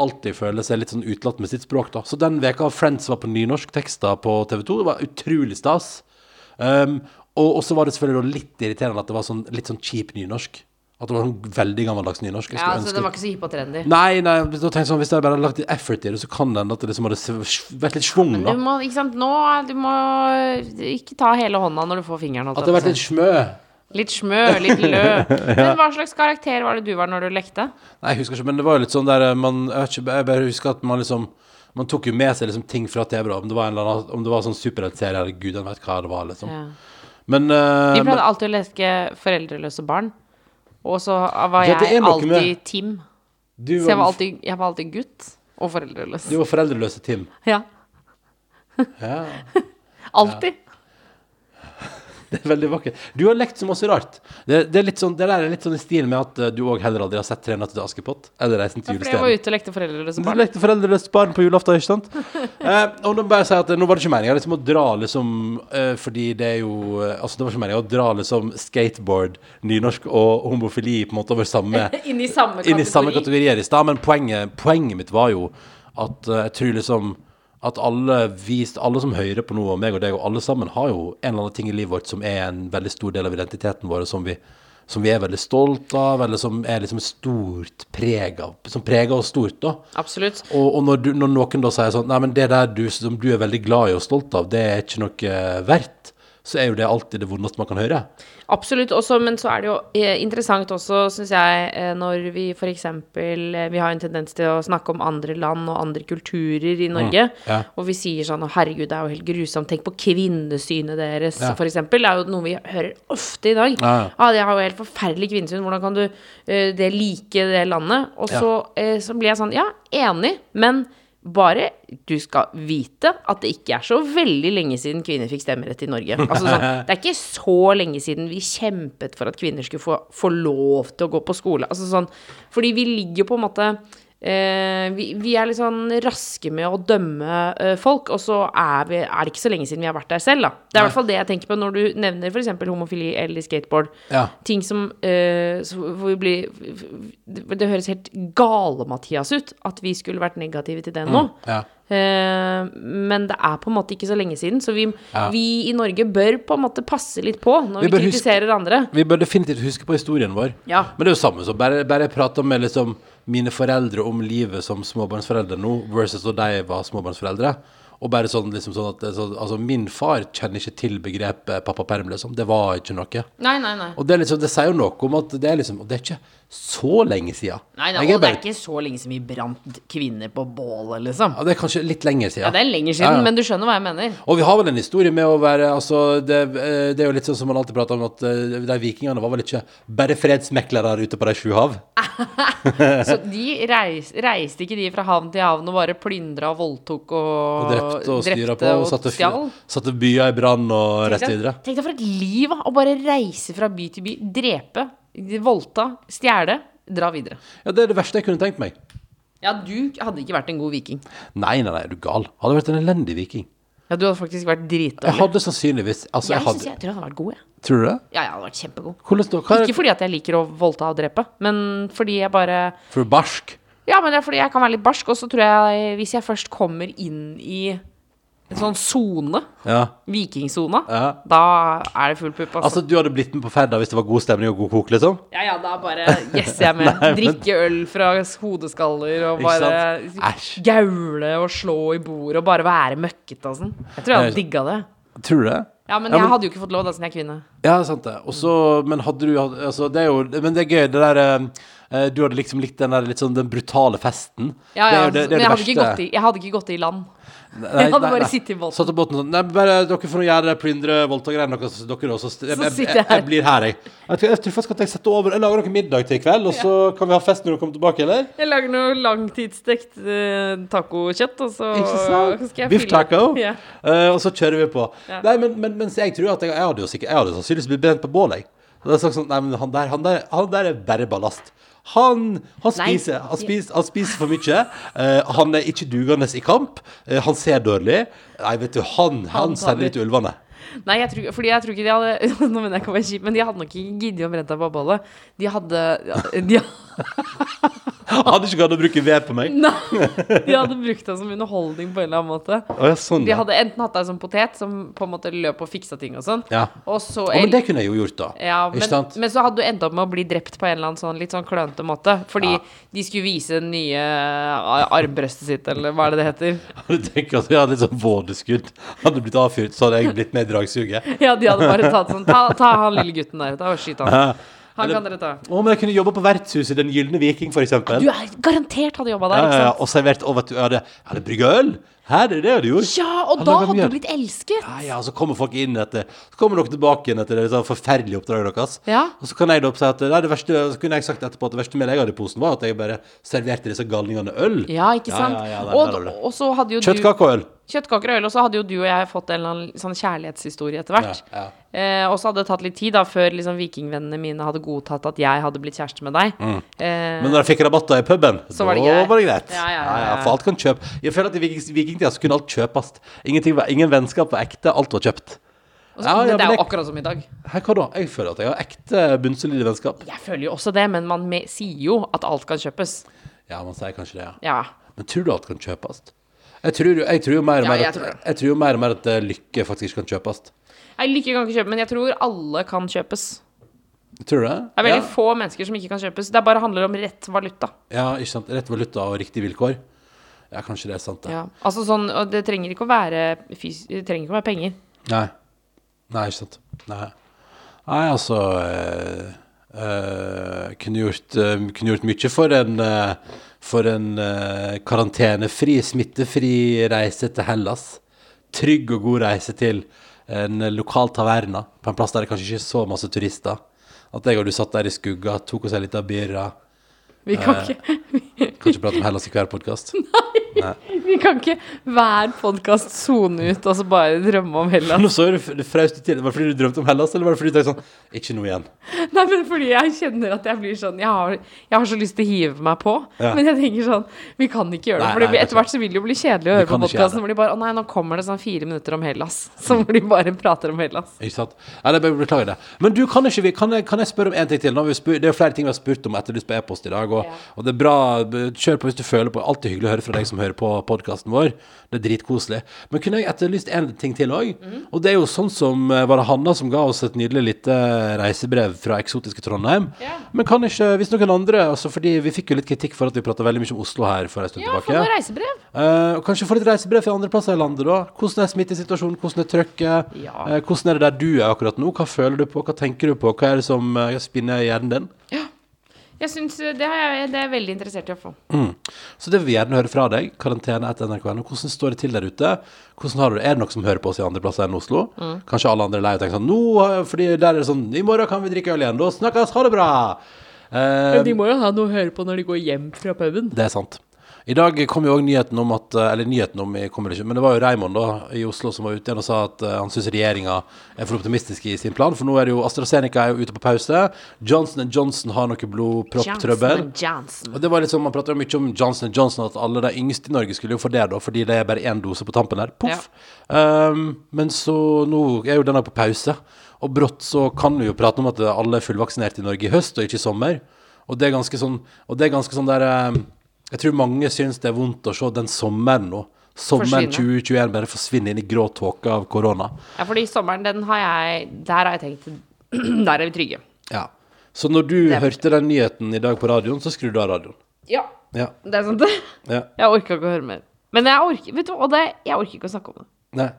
alltid føler seg litt sånn utelatt med sitt språk, da. Så den veka Friends var på nynorsktekster på TV 2, det var utrolig stas. Um, og og så var det selvfølgelig litt irriterende at det var sånn, litt sånn cheap nynorsk. At det var sånn veldig gammeldags nynorsk. Ja, så det var ikke så hipp og trendy. Nei, nei, da tenkte jeg sånn, hvis jeg bare hadde lagt litt effort i det, så kan det hende at det liksom hadde vært litt schwung, Du må, ikke sant, nå Du må ikke ta hele hånda når du får fingeren. At det hadde vært litt smø. Litt smø, litt [LAUGHS] lø. Men hva slags karakter var det du var når du lekte? Nei, jeg husker ikke, men det var jo litt sånn der eh, man, jeg, bare husker at man liksom Man tok jo med seg liksom ting fra TV, da. Om det var en eller annen Om det var sånn superheltserie, eller gud, jeg vet hva det var, liksom. Ja. Men, uh, Vi men pleide alltid å leke foreldreløse barn. Og så var jeg ja, alltid med- Tim. du Så jeg var var, alltid, jeg var alltid gutt og foreldreløs. du var foreldreløse Tim. Ja. Ja, [LAUGHS] Alltid. [LAUGHS] det er veldig vakkert. Du har lekt så masse rart. Det, det, er litt sånn, det der er litt sånn i stil med at eh, du òg heller aldri har sett 'Tre nøtter til Askepott' eller 'Reisen til Fordi jeg var ute og lekte foreldreløse Du barn. lekte foreldreløst barn på julaften, ikke sant? [LAUGHS] Eh, og nå bare si at Nå var det ikke meningen liksom, å dra liksom eh, Fordi det er jo eh, Altså, det var ikke meninga å dra liksom skateboard, nynorsk og homofili på en måte over samme [LAUGHS] Inn i samme inn i samme kategori. kategorier i stad, men poenget, poenget mitt var jo at eh, jeg tror liksom at alle, vi, alle som hører på nå, og meg og deg, og alle sammen har jo en eller annen ting i livet vårt som er en veldig stor del av identiteten vår, som vi, som vi er veldig stolt av, eller som er liksom stort preg av, som preger oss stort, da. Absolutt. Og, og når, du, når noen da sier sånn Nei, men det der du, som du er veldig glad i og stolt av, det er ikke noe eh, verdt, så er jo det alltid det vondeste man kan høre. Absolutt. Også, men så er det jo eh, interessant også, syns jeg, eh, når vi f.eks. Eh, vi har en tendens til å snakke om andre land og andre kulturer i Norge. Mm, ja. Og vi sier sånn 'Å, herregud, det er jo helt grusomt'. Tenk på kvinnesynet deres, Ja. eksempel. Det er jo noe vi hører ofte i dag. Ja, ja. Ah, de har jo helt forferdelig kvinnesyn. Hvordan kan du det like det landet? Og Ja. så, eh, så blir jeg sånn Ja, enig, men bare du skal vite at det ikke er så veldig lenge siden kvinner fikk stemmerett i Norge. Altså sånn, [LAUGHS] det er ikke så lenge siden vi kjempet for at kvinner skulle få, få lov til å gå på skole. Altså sånn, fordi vi ligger jo på en måte eh, vi, vi er litt sånn raske med å dømme eh, folk, og så er, vi, er det ikke så lenge siden vi har vært der selv, da. Det er i hvert fall det jeg tenker på når du nevner f.eks. homofili eller skateboard. Ja. Ting som eh, vi blir det, det høres helt gale-Mathias ut at vi skulle vært negative til det nå. Ja. Eh, men det er på en måte ikke så lenge siden, så vi, Ja. vi i Norge bør på en måte passe litt på når Vi vi, kritiserer huske- andre. Vi bør definitivt huske på historien vår. Ja. Men det er jo samme som bare, bare jeg om liksom mine foreldre om livet som småbarnsforeldre nå, versus da de var småbarnsforeldre. Og bare sånn, liksom sånn at så, Altså, min far kjenner ikke til begrepet pappaperm, liksom. Det var ikke noe. Nei, nei, nei. Og det, liksom, det sier jo noe om at det er liksom Og det er ikke så lenge siden. Nei, da, og bare... det er ikke så lenge siden vi brant kvinner på bålet, liksom. ja, det er kanskje litt lenger siden. Ja, det er lenger siden, Ja, ja. men du skjønner hva jeg mener. Og vi har vel en historie med å være Altså, det, eh, det er jo litt sånn som man alltid prater om, at eh, de vikingene var vel ikke bare fredsmeklere ute på de sju hav? [LAUGHS] Så de reis, reiste ikke de fra havn til havn og bare plyndra og voldtok og, Og drepte og styra på, og satte, stjal? satte byer i brann og deg- videre. Tenk deg for et liv. Å bare reise fra by til by. Drepe, voldta, stjele, dra videre. Ja, det er det verste jeg kunne tenkt meg. Ja, du hadde ikke vært en god viking. Nei, nei, nei, er du gal? Hadde vært en elendig viking. Ja, du hadde faktisk vært Jeg hadde sannsynligvis Altså, jeg Jeg, hadde synes jeg tror jeg hadde vært god, jeg. Tror du det? Ja, jeg hadde vært kjempegod. Hvordan da? Hva er Ikke fordi at jeg liker å voldta og drepe, men fordi jeg bare For barsk? Ja, men det er fordi jeg kan være litt barsk, og så tror jeg hvis jeg først kommer inn i en sånn sone, Ja. vikingsona, Ja. da er det full pupp, altså. Altså, du hadde blitt med på ferda hvis det var god stemning og god kok, liksom? Ja, ja, da bare Yes, jeg er [LAUGHS] med. Drikke øl fra hodeskaller og bare gaule og slå i bordet og bare være møkkete og sånn. Jeg tror jeg hadde Det er- digga det. Tror du det? Ja, men Ja, jeg hadde jo ikke fått lov da, siden jeg er kvinne. Ja, sant det. Også, men hadde du altså, det er jo Men det er gøy, det der eh, Du hadde liksom likt den der litt sånn den brutale festen. Ja, Det er ja, jo det, det er men jeg hadde, i, jeg hadde ikke gått i land. Nei, nei, bare nei. sittet i båten. Satt i båten sånn Nei, bare dere får nå gjøre det, plyndre, voldta greier, så dere også. Jeg, jeg, sitter jeg, jeg blir her, jeg. Jeg tror, jeg tror faktisk at jeg setter over Jeg lager noe middag til i kveld, og så kan vi ha fest når du kommer tilbake, eller? Jeg lager noe langtidsstekt uh, tacokjøtt, og så Ikke sant? skal jeg Biff taco. Ja. Uh, og så kjører vi på. Ja. Nei, men, men mens jeg tror at jeg, hadde jo sikkert Jeg hadde sannsynligvis blitt brent på bål, jeg. Sånn, nei, men han der, han der, han der er bare ballast. Han, han, spiser, han, spiser, han spiser for mye. Uh, han er ikke dugende i kamp. Uh, han ser dårlig. Nei, vet du, han, han sender ut ulvene. Nei, jeg tror, fordi jeg tror ikke de hadde [LAUGHS] Nå mener jeg ikke å være kjip, men de hadde nok ikke giddet å brenne seg på bollet. De hadde de, Hadde [LAUGHS] ikke gadd å bruke ved på meg. Nei, de hadde brukt deg som underholdning på en eller annen måte. Å, ja, sånn, De ja. hadde enten hatt deg som potet, som på en måte løp og fiksa ting og sånn, ja. og så Å, men det kunne jeg jo gjort, da. ja, Ikke men, sant? men så hadde du endt opp med å bli drept på en eller annen sånn litt sånn klønete måte. Fordi Ja. de skulle vise det nye a- armbrøstet sitt, eller hva er det det heter. [LAUGHS] Du tenker at jeg hadde litt sånn vådeskudd. Hadde blitt avfyrt, så hadde jeg blitt med i dragsuget. Ja, de hadde bare tatt sånn Ta, ta han lille gutten der, ta og skyt han. Ja. Han kan dere ta. Men jeg kunne jobba på vertshuset Den Gylne Viking, for eksempel. Du er garantert hadde jobba der, Ja, ja, ja. Og servert over til du, hadde, hadde brygga øl. Her, er det det du gjorde. Ja, og da hadde du blitt elsket. Ja, ja, så kommer folk inn etter Så kommer dere tilbake igjen etter det sånn forferdelige oppdraget deres. Ja. Og så kan jeg da si at nei, det verste, så kunne jeg sagt etterpå at det verste melet jeg hadde i posen, var at jeg bare serverte disse galningene øl. Ja, ikke sant? Ja, ja, ja, og så hadde jo du Kjøttkake og øl. Kjøttkaker og øl, og så hadde jo du og jeg fått en eller annen sånn kjærlighetshistorie etter hvert. Ja, ja. Eh, og så hadde det tatt litt tid da før liksom vikingvennene mine hadde godtatt at jeg hadde blitt kjæreste med deg. Eh, Mm. Men når jeg fikk rabatter i puben, Så var det greit. var det greit. Ja, ja, ja, ja. For alt kan kjøpe. Jeg føler at i viking- vikingtida så kunne alt kjøpes. Ingenting var, ingen vennskap var ekte, alt var kjøpt. så, Ja, ja, det er jo jeg, akkurat som i dag. Hei, hva da? Jeg føler at jeg har ekte bunnsolide vennskap. Jeg føler jo også det, men man sier jo at alt kan kjøpes. Ja, man sier kanskje det, ja. Ja. Men tror du alt kan kjøpes? Jeg tror, jeg tror jo mer og Ja, mer jeg at, tror jeg tror mer og mer at eh, lykke faktisk kan kjøpes. Jeg lykke kan ikke kjøpe, men jeg tror alle kan kjøpes. Tror du det? Det er veldig ja. få mennesker som ikke kan kjøpes. Det bare handler om rett valuta. ja, ikke sant. Rett valuta og riktige vilkår. Ja, kanskje det er sant, det. Ja. Altså sånn, og det trenger ikke å være fys Det trenger ikke å være penger. Nei. Nei, ikke sant. Nei, Nei altså eh, eh, kunne, gjort, uh, kunne gjort mye for en uh, For en karantenefri, smittefri reise til Hellas. Trygg og god reise til en lokal taverna på en plass der det kanskje ikke er så masse turister. At jeg og du satt der i skugga, tok oss en liten birra. Vi kan, ikke, Kan ikke prate om Hellas i hver podkast. [LAUGHS] [LAUGHS] vi kan ikke hver podkast sone ut og så bare drømme om Hellas. Nå så du, fraust fraus til. Var det fordi du drømte om Hellas, eller var det fordi du tenkte sånn Ikke noe igjen. Nei, men fordi jeg kjenner at jeg blir sånn Jeg har, jeg har så lyst til å hive meg på, Ja. men jeg tenker sånn Vi kan ikke gjøre det. For nei, etter hvert så vil det jo bli kjedelig å høre på podkasten hvor de bare Å nei, nå kommer det sånn fire minutter om Hellas. [LAUGHS] Så hvor de bare prater om Hellas. Ikke sant? Ja, jeg beklager det. Men du, kan, ikke vi, kan, jeg, kan jeg spørre om en ting til? Nå har vi spurt, det er jo flere ting vi har spurt om etterlyst på e-post i dag. Og, Ja. og det er bra. Kjør på hvis du føler på. Alltid hyggelig å høre fra deg som hører på podkasten vår. Det er dritkoselig. Men kunne jeg etterlyst en ting til òg? Mm. Og det er jo sånn som eh, Var det Hanna som ga oss et nydelig lite reisebrev fra eksotiske Trondheim? Yeah. Men kan ikke, hvis noen andre altså Fordi vi fikk jo litt kritikk for at vi prata veldig mye om Oslo her for en stund Ja, få tilbake. noe reisebrev. Eh, kanskje få litt reisebrev fra andre plasser i landet, da. Hvordan er smittesituasjonen, hvordan er trøkket? Ja. Eh, hvordan er det der du er akkurat nå? Hva føler du på, hva tenker du på? Hva er det som uh, spinner i hjernen din? Jeg synes eh, det, har jeg, det er jeg veldig interessert i å få. Mm. Så det vil vi gjerne høre fra deg. Karantene etter NRK.no. Hvordan står det til der ute? Hvordan har du det? Er det noen som hører på oss i andre plasser enn Oslo? Mm. Kanskje alle andre er lei og tenker sånn Nå, eh, fordi der er det sånn I morgen kan vi drikke øl igjen. Da snakkes. Ha det bra! Eh, De må jo ha noe å høre på når de går hjem fra puben. Det er sant. I dag kom jo òg nyheten om at eh, Eller nyheten om kommer ikke, men det var jo Raymond da i Oslo som var ute igjen og sa at eh, han syns regjeringa er for optimistisk i sin plan. For nå er det jo AstraZeneca er jo ute på pause. Johnson Johnson har noe blodpropptrøbbel. Johnson. Og det var liksom, Man prater jo mye om Johnson Johnson, at alle de yngste i Norge skulle jo få det, da, fordi det er bare én dose på tampen der. Poff. Um, men så nå er jo denne på pause, og brått så kan vi jo prate om at alle er fullvaksinert i Norge i høst og ikke i sommer. Og det er ganske sånn, og det er ganske sånn der um, Jeg tror mange syns det er vondt å se den sommeren nå. Sommeren Forsvinne. 2021 bare forsvinner inn i grå tåke av korona. Ja, fordi sommeren, den har jeg Der har jeg tenkt [CLEARS THROAT] Der er vi trygge. Ja. Så når du Det hørte den nyheten i dag på radioen, så skrudde du av radioen. Ja, Ja. det er sant, det. ja. [LAUGHS] Jeg orka ikke å høre mer. Men jeg orker Vet du og det, jeg orker ikke å snakke om det. Nei.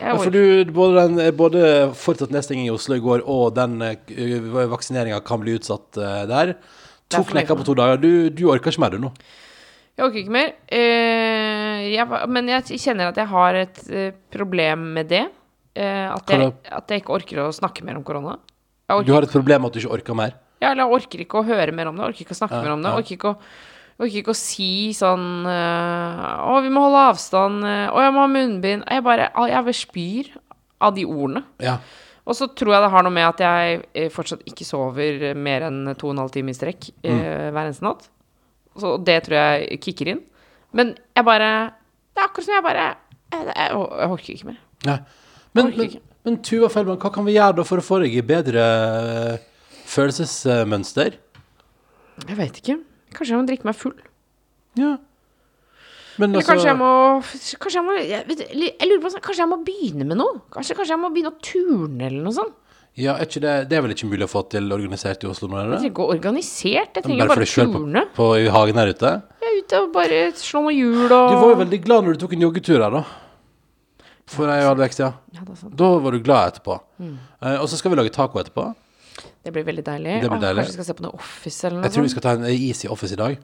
Ja, for du, både, den, både fortsatt nedstenging i Oslo i går og den uh, vaksineringa kan bli utsatt eh, der. Er To knekker på to dager. Du, du orker ikke mer, du nå? Jeg orker ikke mer. Eh, jeg, men jeg kjenner at jeg har et eh, problem med det. Eh, at, jeg, at jeg ikke orker å snakke mer om korona. Du har et problem med at du ikke orker mer? ja, eller jeg orker ikke å høre mer om det. Orker ikke å snakke Ja, mer om det. Orker ikke å, orker ikke å si sånn Å, vi må holde avstand. Å, jeg må ha munnbind. Jeg bare Jeg spyr av de ordene. Ja. Og så tror jeg det har noe med at jeg fortsatt ikke sover mer enn to og en halv time i strekk Mm. hver eneste natt. Så det tror jeg kicker inn. Men jeg bare Det er akkurat som jeg bare Jeg, jeg, jeg orker ikke mer. Nei. Men, men, men Tuva Feldman, hva kan vi gjøre da for å få deg i bedre eh, følelsesmønster? Jeg veit ikke. Kanskje jeg må drikke meg full. Ja. Men Eller altså kanskje jeg må Kanskje jeg må jeg, vet, jeg lurer på sånn, Kanskje jeg må begynne med noe? Kanskje, kanskje jeg må begynne å turne eller noe sånt? Ja, er det, det er vel ikke mulig å få til organisert i Oslo nå, er Jeg det? trenger ikke organisert, jeg trenger bare selv turne. På, på, i hagen her ute? Jeg er ute og bare slå noen hjul og Du var jo veldig glad når du tok en joggetur her, da. For ei halv uke siden. Ja. Da var du glad etterpå. Mm. Eh, og så skal vi lage taco etterpå. Det blir veldig deilig. Det blir Åh, deilig. Kanskje vi skal se på noe Office eller noe Jeg tror vi sånt. skal ta en easy Office i dag.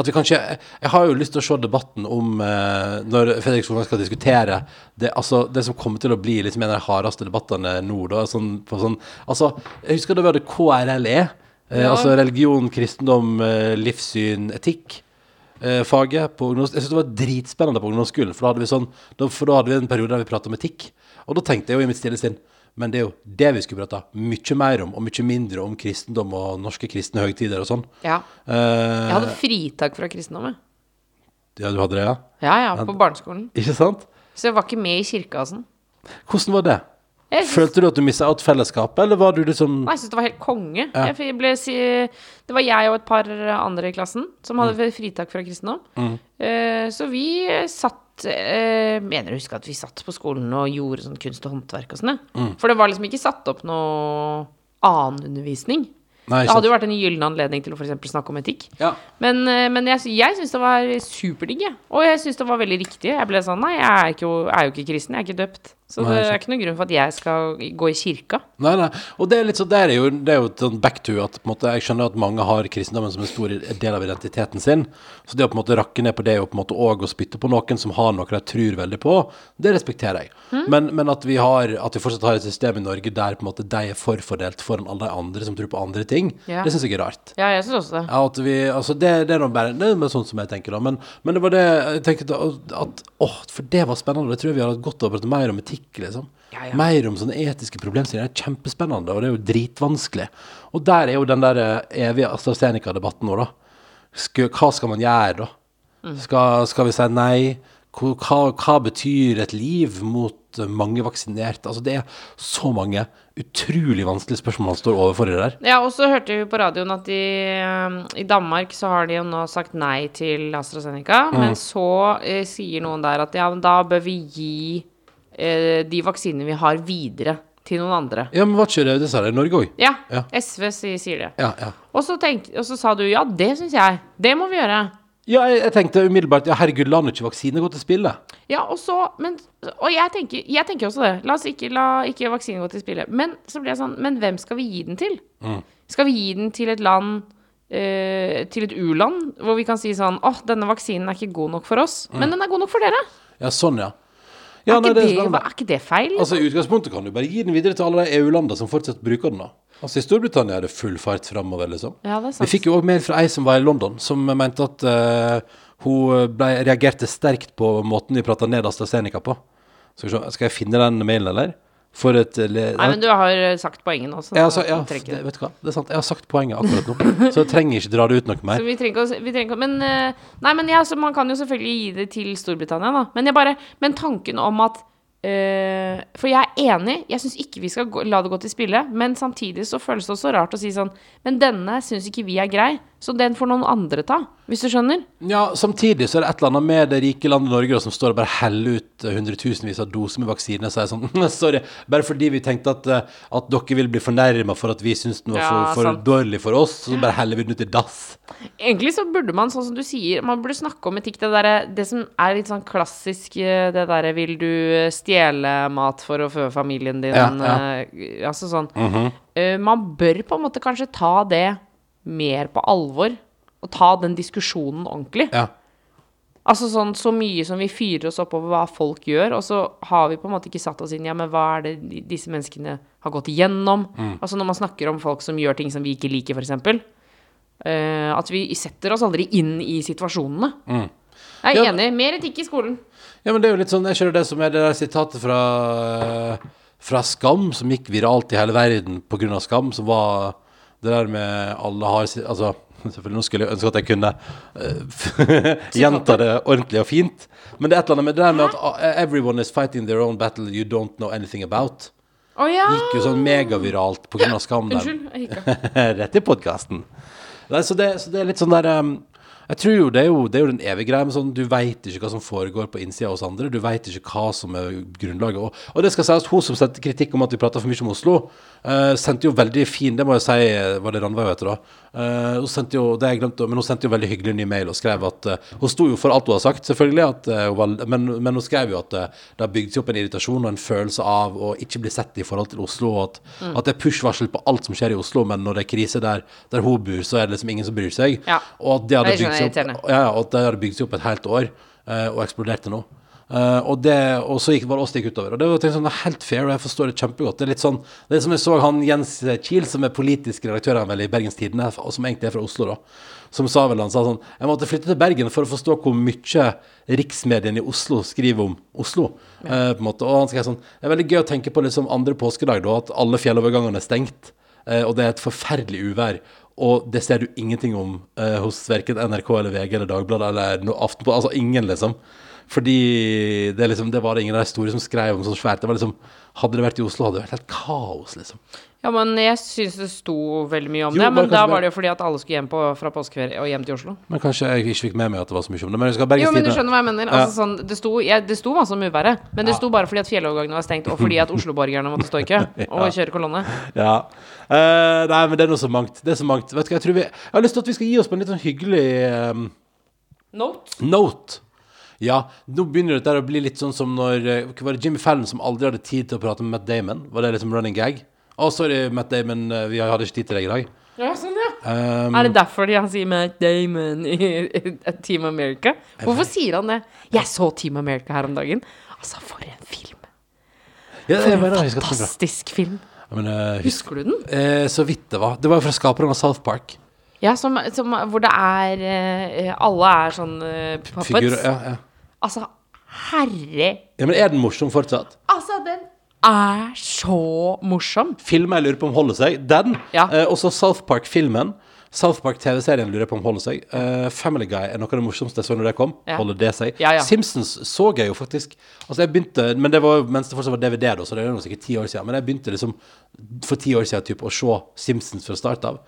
At vi kanskje Jeg har jo lyst til å se debatten om eh, Når Fredrik Solvang skal diskutere det, altså, det som kommer til å bli liksom en av de hardeste debattene nå, da. Sånn, på sånn, altså, jeg husker da vi hadde KRLE. Eh, Ja. Altså religion, kristendom, eh, livssyn, etikk. eh, Faget på ungdoms... Jeg synes det var dritspennende på ungdomsskolen, for da hadde vi sånn da, For da hadde vi en periode der vi pratet om etikk. Og da tenkte jeg jo i mitt stille sinn Men det er jo det vi skulle prata mye mer om, og mye mindre om kristendom og norske kristne høytider og sånn. Ja. Eh, Jeg hadde fritak fra kristendommen. Ja, du hadde det, ja? Ja, ja, på barneskolen. Ikke sant? Så jeg var ikke med i kirka og sånn. Hvordan var det? Jeg synes- Følte du at du mista alt fellesskapet, eller var du liksom Nei, Jeg syns det var helt konge. Ja. Jeg ble, si, det var jeg og et par andre i klassen som hadde fritak fra kristendom. Eh, så vi satt eh, Mener å huske at vi satt på skolen og gjorde sånn kunst og håndverk og sånn. ja. For det var liksom ikke satt opp noe annen undervisning. Nei, Det hadde jo vært en gyllen anledning til å for eksempel snakke om etikk. Ja. Men, eh, men jeg, sy- jeg syns det var superdigg, jeg. Og jeg syns det var veldig riktig. Jeg ble sånn Nei, jeg er, ikke, jo- er jo ikke kristen, jeg er ikke døpt. Så det er ikke noen grunn for at jeg skal gå i kirka. Nei, nei. Og det er litt sånn, det er jo, det er jo sånn back to at måte, jeg skjønner at mange har kristendommen som en stor del av identiteten sin. Så det å på en måte rakke ned på det og på en måte òg å spytte på noen som har noe de tror veldig på, det respekterer jeg. Men, men at, vi har, at vi fortsatt har et system i Norge der på en måte de er forfordelt foran alle de andre som tror på andre ting, Ja. det syns jeg er rart. Ja, jeg syns også det. Ja, at vi, altså det, det er nå bare det er sånn som jeg tenker da Men, men det var det jeg tenkte at, at Åh, for det var spennende Det tror jeg vi har hatt godt av å prate mer om etikk liksom Ja, ja. Mer om sånne etiske problemstillinger Det er kjempespennende Og det er jo dritvanskelig Og der er jo den der eh, evige AstraZeneca-debatten nå da skal, Hva skal man gjøre da? Mm. Skal, skal vi si nei? Hva, hva, betyr et liv mot mange vaksinerte? Altså det er så mange utrolig vanskelige spørsmål man står overfor i det der Ja, og så hørte vi på radioen at i, um, i Danmark så har de jo nå sagt nei til AstraZeneca. Mm. Men så eh, sier noen der at ja, men da bør vi gi de vaksinene vi har, videre til noen andre. Ja, men hva ikke det? Det sa det i Norge også Ja, Ja. SV sier, det. Ja, ja Og så, tenk, og så sa du ja, det syns jeg. Det må vi gjøre. Ja, jeg, jeg tenkte umiddelbart Ja, herregud, la nå ikke vaksine gå til spille. Ja, og så men, Og jeg tenker, jeg tenker også det. La oss ikke la ikke vaksinen gå til spille. Men så blir jeg sånn Men hvem skal vi gi den til? Skal vi gi den til et land eh, Til et u-land, hvor vi kan si sånn Åh, denne vaksinen er ikke god nok for oss. Men den er god nok for dere. Ja, sånn, ja. Ja, er, nei, ikke det er det, spennende. er ikke det feil? Altså, I utgangspunktet kan du bare gi den videre til alle de EU-landene som fortsatt bruker den. da. Altså, I Storbritannia er det full fart framover, liksom. ja, det er sant. Vi fikk jo òg mail fra ei som var i London, som mente at uh, hun ble, reagerte sterkt på måten vi prata ned AstraZeneca på. Skal, vi se, skal jeg finne den mailen, eller? For et eh, Nei, men du har eh, sagt poenget nå, så ja, altså, ja, det, vet du hva? Det er sant. Jeg har sagt poenget akkurat nå, så jeg trenger ikke dra det ut noe Så mer. vi trenger vi trenger Men eh, Nei, men ja, så man kan jo selvfølgelig gi det til Storbritannia, da. Men bare Men tanken om at øh, For jeg er enig, jeg syns ikke vi skal gå, la det gå til spille. Men samtidig så føles det også rart å si sånn Men denne syns ikke vi er grei, så den får noen andre ta. Hvis du skjønner? Ja, samtidig så er det et eller annet med det rike landet Norge som står og bare heller ut eh, hundretusenvis av doser med vaksine og sier sånn [LAUGHS] Sorry, bare fordi vi tenkte at, eh, at dere vil bli fornærma for at vi syns den var for, for dårlig for oss, så bare heller vi den ut i dass. Egentlig så burde man, sånn som du sier, man burde snakke om etikk. Det, der, det som er litt sånn klassisk, eh, det derre Vil du stjele mat for å fø familien din? Ja, ja. altså sånn. Eh, man bør på en måte kanskje ta det mer på alvor. Og ta den diskusjonen ordentlig. Ja. Altså sånn så mye som vi fyrer oss opp over hva folk gjør, og så har vi på en måte ikke satt oss inn i ja, men hva er det disse menneskene har gått igjennom? Altså når man snakker om folk som gjør ting som vi ikke liker, f.eks. Uh, at vi setter oss aldri inn i situasjonene. Jeg er Ja, enig. Mer etikk i skolen. ja, men det er jo litt sånn Jeg kjører det som er det der sitatet fra Fra Skam, som gikk viralt i hele verden av Skam, som var det der med alle har Altså, [LAUGHS] selvfølgelig nå skulle jeg ønske at jeg kunne [LAUGHS] uh, gjenta det ordentlig og fint, men det er et eller annet med det der med at uh, everyone is fighting their own battle you don't know anything about. Oh, ja! Gikk jo sånn megaviralt av Skam. Unnskyld, jeg hikka. [LAUGHS] Rett i podkasten. Så det, så det er litt sånn der um, Jeg tror jo det jo, det er jo den evige greia med sånn Du veit ikke hva som foregår på innsida hos andre. Du veit ikke hva som er grunnlaget. Og, og det skal sies, hun som sendte kritikk om at vi prata for mye om Oslo, eh, sendte jo veldig fin Det må jeg si var det Ranveig heter da. Uh, hun sendte jo det jeg glemte, men hun sendte jo veldig hyggelig ny mail og skrev at uh, Hun sto jo for alt hun har sagt, selvfølgelig, at, var, men, men hun skrev jo at det har bygd seg opp en irritasjon og en følelse av å ikke bli sett i forhold til Oslo, og at, at det er push-varsel på alt som skjer i Oslo, men når det er krise der, der hun bor, så er det liksom ingen som bryr seg. Ja. Og at det hadde bygd seg opp, ja, ja, og at det hadde bygd seg opp et helt år, og eksploderte nå. Eh, og, det, og så gikk, det oss det gikk utover. Og det var tenkt sånn, helt fair, og jeg forstår det kjempegodt. Det er litt sånn, det er som jeg så han Jens Kiel, som er politisk redaktør han vel i Bergens Tidende, og som egentlig er fra Oslo, da. Som sa vel, han sa sånn Jeg måtte flytte til Bergen for å forstå hvor mye riksmediene i Oslo skriver om Oslo. eh, på en måte. Og han skrev sånn Det er veldig gøy å tenke på liksom andre påskedag, da, at alle fjellovergangene er stengt. uh, og det er et forferdelig uvær. Og det ser du ingenting om hos verken NRK eller VG eller Dagbladet eller no, Aftenposten. Altså ingen, liksom. Fordi det, liksom, det var ingen av de store som skrev om sånn svært. Det var liksom, hadde det vært i Oslo, hadde det vært helt kaos, liksom. Ja, men jeg syns det sto veldig mye om Jo, det. Men da var det jo fordi at alle skulle hjem på, fra påskeferie og hjem til Oslo. Men kanskje jeg ikke fikk med meg at det var så mye om det. Men jeg Bergens Jo, men du skjønner hva jeg mener. Altså, sånn, det, sto, ja, det sto masse om uværet, men det sto bare fordi at fjellovergangene var stengt, og fordi at [LAUGHS] Oslo-borgerne måtte stå i kø [LAUGHS] og kjøre kolonne. Ja. Uh, nei, men det er noe så mangt. Det er så mangt. Vet du hva, jeg tror vi Jeg har lyst til at vi skal gi oss på en litt sånn hyggelig um, Note. note. Ja, nå begynner det der å bli litt sånn som når eh, hva Var det Jimmy Fallon som aldri hadde tid til å prate med Matt Damon? Var det liksom running gag? Å, sorry, Matt Damon, eh, vi hadde ikke tid til deg i dag. Ja, sånn, ja. Um, Er det derfor de han sier Matt Damon i i Team America? Hvorfor sier han det? Jeg så Team America her om dagen. Altså, for en film. ja, For en mener, fantastisk film. Men, uh, husker, Husker du den? Uh, så vidt det var. Det var jo fra skaperen av South Park. Ja, som, som, hvor det er uh, Alle er sånn puppets. Figur, ja, ja. Altså, herre ja, men er den morsom fortsatt? Altså, den er så morsom. Filmer jeg lurer på om holder seg. Den. Ja. Eh, også South Park-filmen. South Park-TV-serien lurer jeg på om holder seg. Uh, Family Guy er noe av det morsomste jeg så når det kom. Ja. Holder det seg? Ja, ja. Simpsons så jeg jo faktisk Altså jeg begynte Men det var mens det fortsatt var DVD, da, så det er jo sikkert ti år siden. Men jeg begynte liksom for ti år siden typ, å se Simpsons fra start av.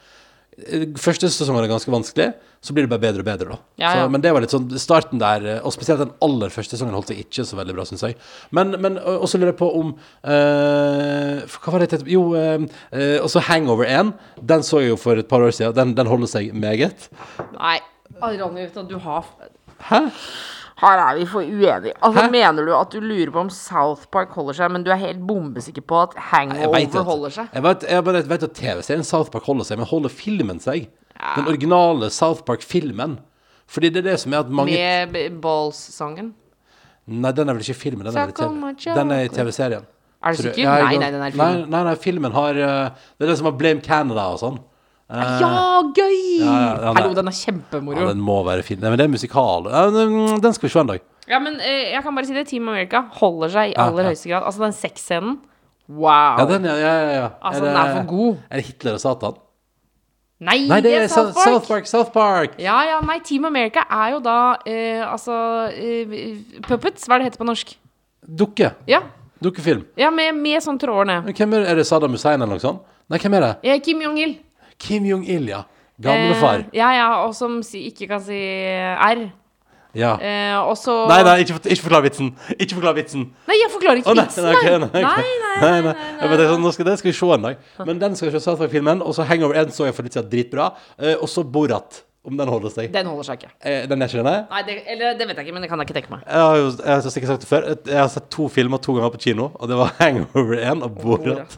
Eh, Første sesongen er ganske vanskelig, så blir det bare bedre og bedre, da. Ja, ja. Så, men det var litt sånn Starten der, eh, og spesielt den aller første sesongen, holdt seg ikke så veldig bra, syns jeg. Men, men og og så lurer jeg på om eh, Hva var det het? Jo, eh, også Hangover 1. Den så jeg jo for et par år siden. Den, den holder seg meget. Nei, Ronny, du har Hæ? Her er vi for uenige. Altså, Hæ? Mener du at du lurer på om South Park holder seg, men du er helt bombesikker på at Hangover at, holder seg? jeg vet, jeg bare vet at TV-serien South Park holder seg, men holder filmen seg? Den originale South Park-filmen. Fordi det er det som er at mange Med Balls-sangen? Nei, den er vel ikke filmen, den er, i TV er. TV-serien. Er du sikker? Ja, Nei, nei, den er Nei, nei, nei, filmen har eh, Det er det som har Blame Canada og sånn. Ja, gøy! ja, ja, Hallo, den er kjempemoro. Ja, den må være fin. Nei, men det er musikal. Den, den skal vi se en dag. Ja, men eh, jeg kan bare si det. Team America holder seg i aller høyeste grad. Altså, den sexscenen Wow. Ja, den, ja, ja, ja, er Altså, den er for god. Er det Hitler og Satan? Nei, Nei, det er South Park! South Park. South Park. Ja, ja, nei, Team America er jo da eh, altså eh, Puppets, hva er det heter på norsk? Dukke. Ja, Dukkefilm. ja med, med sånn tråder ned. Er, er det Saddam Hussein eller noe sånt? Nei, hvem er det? Eh, Kim Jong-il. Kim Jong-il, ja. Gamlefar. Eh, ja, ja, og som si, ikke kan si R. Ja. Eh, og så Nei, nei, ikke, ikke forklar vitsen. Ikke forklar vitsen. Nei, jeg forklarer ikke oh, nei, vitsen, nei, Okay, nei. nei, ok. Nei, nei, nei, nei. Sånn, skal, den skal vi se en dag. Men den skal vi se South Park-filmen. Og så Hangover 1 så jeg for litt siden dritbra. Eh, og så Borat, om den holder seg. Den holder seg ikke. Eh, den er ikke den, nei? Det, eller det vet jeg ikke, men det kan jeg ikke tenke meg. Jeg har jo jeg har sikkert sagt det før. Jeg har sett to filmer to ganger på kino, og det var [LAUGHS] Hangover 1 og Borat.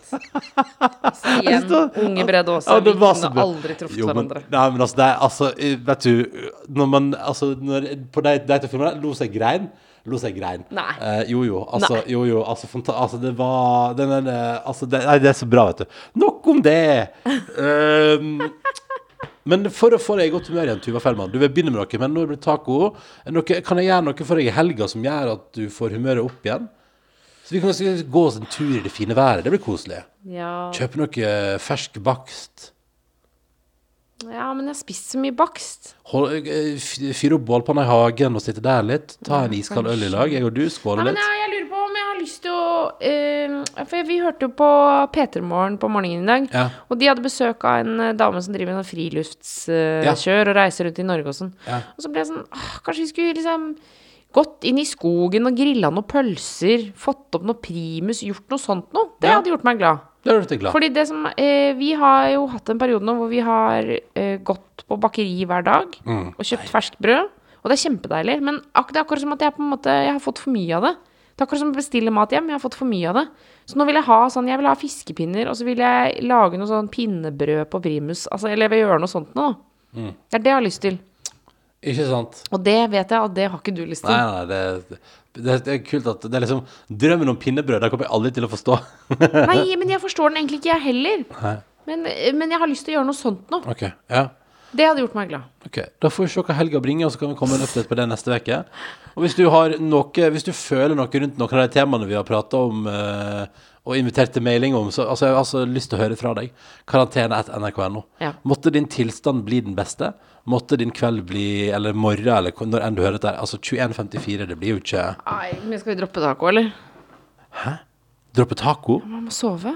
Igjen, [LAUGHS] unge Brede Aase. Ja, vi kunne aldri truffet Jo, men, hverandre. nei, men altså, det er altså Vet du, når man altså, når, På de, de to filmene lo seg grein. Lo seg grein. Eh, jo, jo. Altså, Nei. jo, jo. Altså, altså det var den, den, altså, det, Nei, det er så bra, vet du. Nok om det! Um, [LAUGHS] men for å få deg i godt humør igjen, Tuva Fellmann Du vil begynne med noe, men nå blir det taco. Er Noe, kan jeg gjøre noe for deg i helga som gjør at du får humøret opp igjen? Så vi kan gå oss en tur i det fine været. Det blir koselig. Ja. Kjøpe noe fersk bakst. ja, men jeg har spist så mye bakst. Eh, Fyre opp bålpanna i hagen og sitte der litt. Ta en iskald øl i lag. Jeg og du Nei, Ja, men jeg, jeg lyst til å uh, For vi hørte jo på P3 Morgen på morgenen i dag. Ja. Og de hadde besøk av en eh, dame som driver med sånn friluftskjør og reiser rundt i Norge og sånn. Ja. Og så ble jeg sånn åh, Kanskje vi skulle liksom gått inn i skogen og grilla noen pølser, fått opp noe primus, gjort noe sånt noe. Det Ja. hadde gjort meg glad. Det glad. Fordi det som uh, Vi har jo hatt en periode nå hvor vi har gått på bakeri hver dag Mm. og kjøpt ferskt brød. Og det er kjempedeilig. Men ak det er akkurat som at jeg på en måte Jeg har fått for mye av det. Det er akkurat som å bestille mat hjem. Jeg har fått for mye av det. Så nå vil jeg ha sånn Jeg vil ha fiskepinner, og så vil jeg lage noe sånn pinnebrød på primus. Altså, eller jeg vil gjøre noe sånt nå. Mm. Det er det jeg har lyst til. Ikke sant? Og det vet jeg at det har ikke du lyst til. Nei, nei, det, det, det er kult at det er liksom Drømmen om pinnebrød, det kommer jeg aldri til å forstå. Nei, [LAUGHS] men jeg forstår den egentlig ikke, jeg heller. Men, men jeg har lyst til å gjøre noe sånt nå. Ok, ja. Det hadde gjort meg glad. Ok, Da får vi se hva helga bringer, og så kan vi komme en update på det neste uke. Og hvis du har noe Hvis du føler noe rundt noen av de temaene vi har prata om, eh, og invitert til mailing om, så altså, jeg har altså lyst til å høre fra deg. Karantene at nrk.no. Ja. Måtte din tilstand bli den beste. Måtte din kveld bli Eller morgen, eller når enn du hører dette. her. Altså 21.54, det blir jo ikke Nei, men skal vi droppe taco, eller? Hæ? Droppe taco? Man må sove.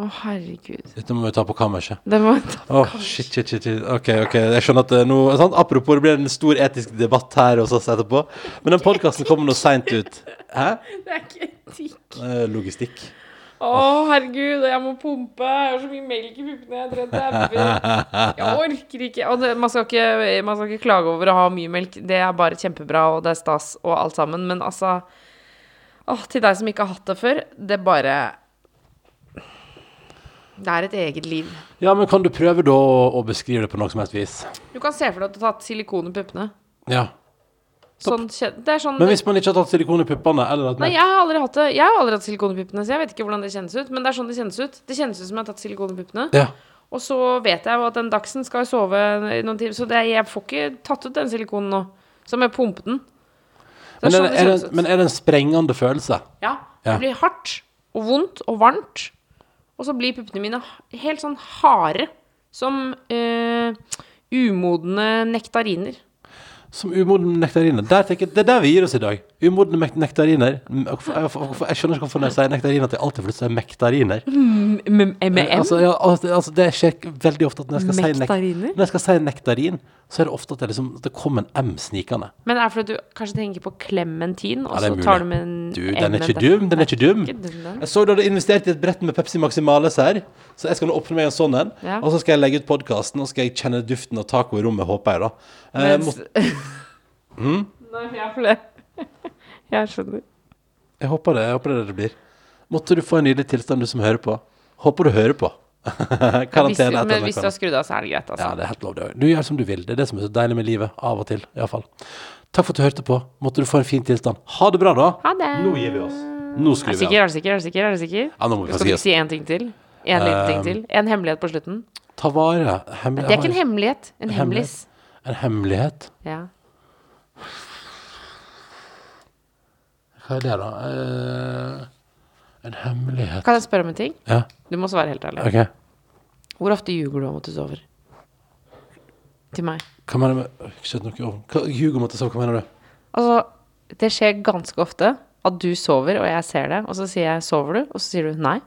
Å, herregud. Herregud. Dette må vi ta på kammerset. Det må vi ta på oh, shit, shit, shit, shit. Ok, ok. Jeg skjønner at er noe sant? Apropos, det blir en stor etisk debatt her hos oss etterpå. Men den podkasten kommer noe seint ut. Hæ? Det er ikke etikk. Er Logistikk. Å, herregud, jeg må pumpe. Jeg har så mye melk i puppene. Jeg tror jeg dauer. Jeg orker ikke. Og det, man, skal ikke. man skal ikke klage over å ha mye melk. Det er bare kjempebra, og det er stas og alt sammen. Men altså Åh, til deg som ikke har hatt det før, det bare Det er et eget liv. Ja, men kan du prøve da å, beskrive det på noe som helst vis? Du kan se for deg at du har tatt silikon i puppene. Ja. Sånn, det er sånn Men hvis man ikke har tatt silikon i puppene, Nei, jeg har aldri hatt det. Jeg har aldri hatt silikon i puppene, så jeg vet ikke hvordan det kjennes ut. Men det er sånn det kjennes ut. Det kjennes ut som jeg har tatt silikon i puppene. Ja. Og så vet jeg jo at den dagsen skal sove noen timer, så det, jeg får ikke tatt ut den silikonen nå. Så må jeg pumpe den. Men er sånn det, er, det, men er det en sprengende følelse? Ja. Ja. Det blir hardt og vondt og varmt. Og så blir puppene mine helt sånn harde. Som eh, umodne nektariner. Som umodne nektariner. Der tenker jeg, det er der vi gir oss i dag. Umodne nektariner. Mm, Jeg, jeg skjønner ikke hvorfor når jeg sier nektariner at jeg alltid får lyst til å si mektariner. Med M? Altså, ja, altså, altså, det skjer veldig ofte at når jeg skal si nek Når jeg skal si nektarin, så er det ofte at det, liksom, at det kommer en M snikende. Men det er fordi du kanskje tenker på klementin, og Ja, er så tar du med en Du, M den er ikke dum, den er ikke dum. Jeg så du hadde investert i et brett med Pepsi Maximales her, så jeg skal nå åpne meg en sånn en. Ja. Og så skal jeg legge ut podkasten, og så skal jeg kjenne duften av taco i rommet, håper jeg, da. Eh, Mens... [LAUGHS] Hmm? Nei, jeg det. [LAUGHS] Jeg skjønner. jeg håper det, jeg håper det det det blir. Måtte du få en nydelig tilstand, du som hører på. Håper du hører på. [LAUGHS] Karantene etter men hvis du har skrudd av, så er det greit, altså. Ja, det er helt lov, det òg. Du gjør som du vil. Det er det som er så deilig med livet. Av og til, iallfall. Takk for at du hørte på. Måtte du få en fin tilstand. Ha det bra, da. Ha det. Nå gir vi oss. Nå skrur vi av. Er du sikker? Er du sikker? Er du sikker? Ja, nå må vi Skal du si en ting til? En liten ting Um, til? En hemmelighet på slutten? Ta vare. Hemmel Det er ikke en hemmelighet. En hemmelighet. hemmelis. En hemmelighet? Ja. Hva er det, da? Eh, en hemmelighet Kan jeg spørre om en ting? Ja, Du må svare helt ærlig. OK. Hvor ofte ljuger du om at du sover? Til meg. Hva mener du Ikke noe om Hva- du sover, sove, hva mener du? Altså, det skjer ganske ofte at du sover, og jeg ser det, og så sier jeg 'sover du?' og så sier du 'nei'.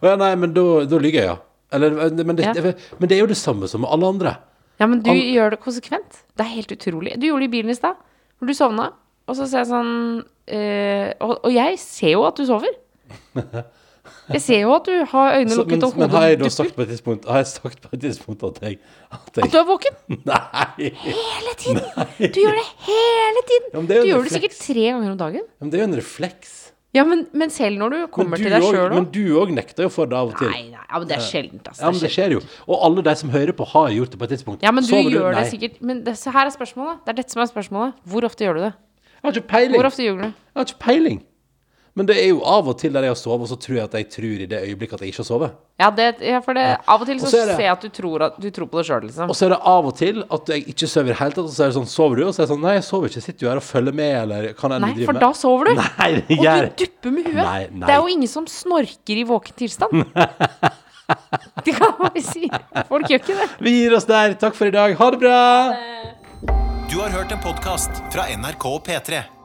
Å ja, nei, men da, da lyver jeg, ja. Eller, men, det, Ja. men det er jo det samme som med alle andre. Ja, men du Al- gjør det konsekvent. Det er helt utrolig. Du gjorde det i bilen i stad, hvor du sovna, og så ser jeg sånn øh, og, og jeg ser jo at du sover. Jeg ser jo at du har øynene Så, men, lukket og men har jeg da sagt på et tidspunkt Har jeg sagt på et tidspunkt at jeg At At du er våken Nei! hele tiden! Du gjør det hele tiden! Ja, du gjør gjør det sikkert tre ganger om dagen. Men det er jo en refleks. Ja, men, men selv når du kommer du til deg deg òg- Men du òg nekter jo for det av og til. Nei, nei, ja, men det er sjeldent, altså. Ja, men det skjer jo. Og alle de som hører på, har gjort det på et tidspunkt. Ja, men du Sover gjør det sikkert Men det, her er spørsmålet. Det er dette som er spørsmålet. Hvor ofte gjør du det? Jeg har ikke peiling. Hvor ofte ljuger du? Jeg har ikke peiling. Men det er jo av og til der jeg har sovet, og så tror jeg at jeg tror i det øyeblikket at jeg ikke har sovet. Ja, det, ja for det, av og til Og så, så er det- ser jeg at du tror, at, du tror på det sjøl, liksom. Og så er det av og til at jeg ikke sover i det hele tatt, og så er det sånn Sover du? Og så er det sånn Nei, jeg sover ikke. Sitter jo her og følger med, eller kan jeg Nei, for da sover du. [LAUGHS] Nei, det Og du dupper med huet. Nei, nei. Det er jo ingen som snorker i våken tilstand. [LAUGHS] det kan man jo si. Folk gjør ikke det. Vi gir oss der. Takk for i dag. Ha det bra! Du har hørt en podkast fra NRK og P3.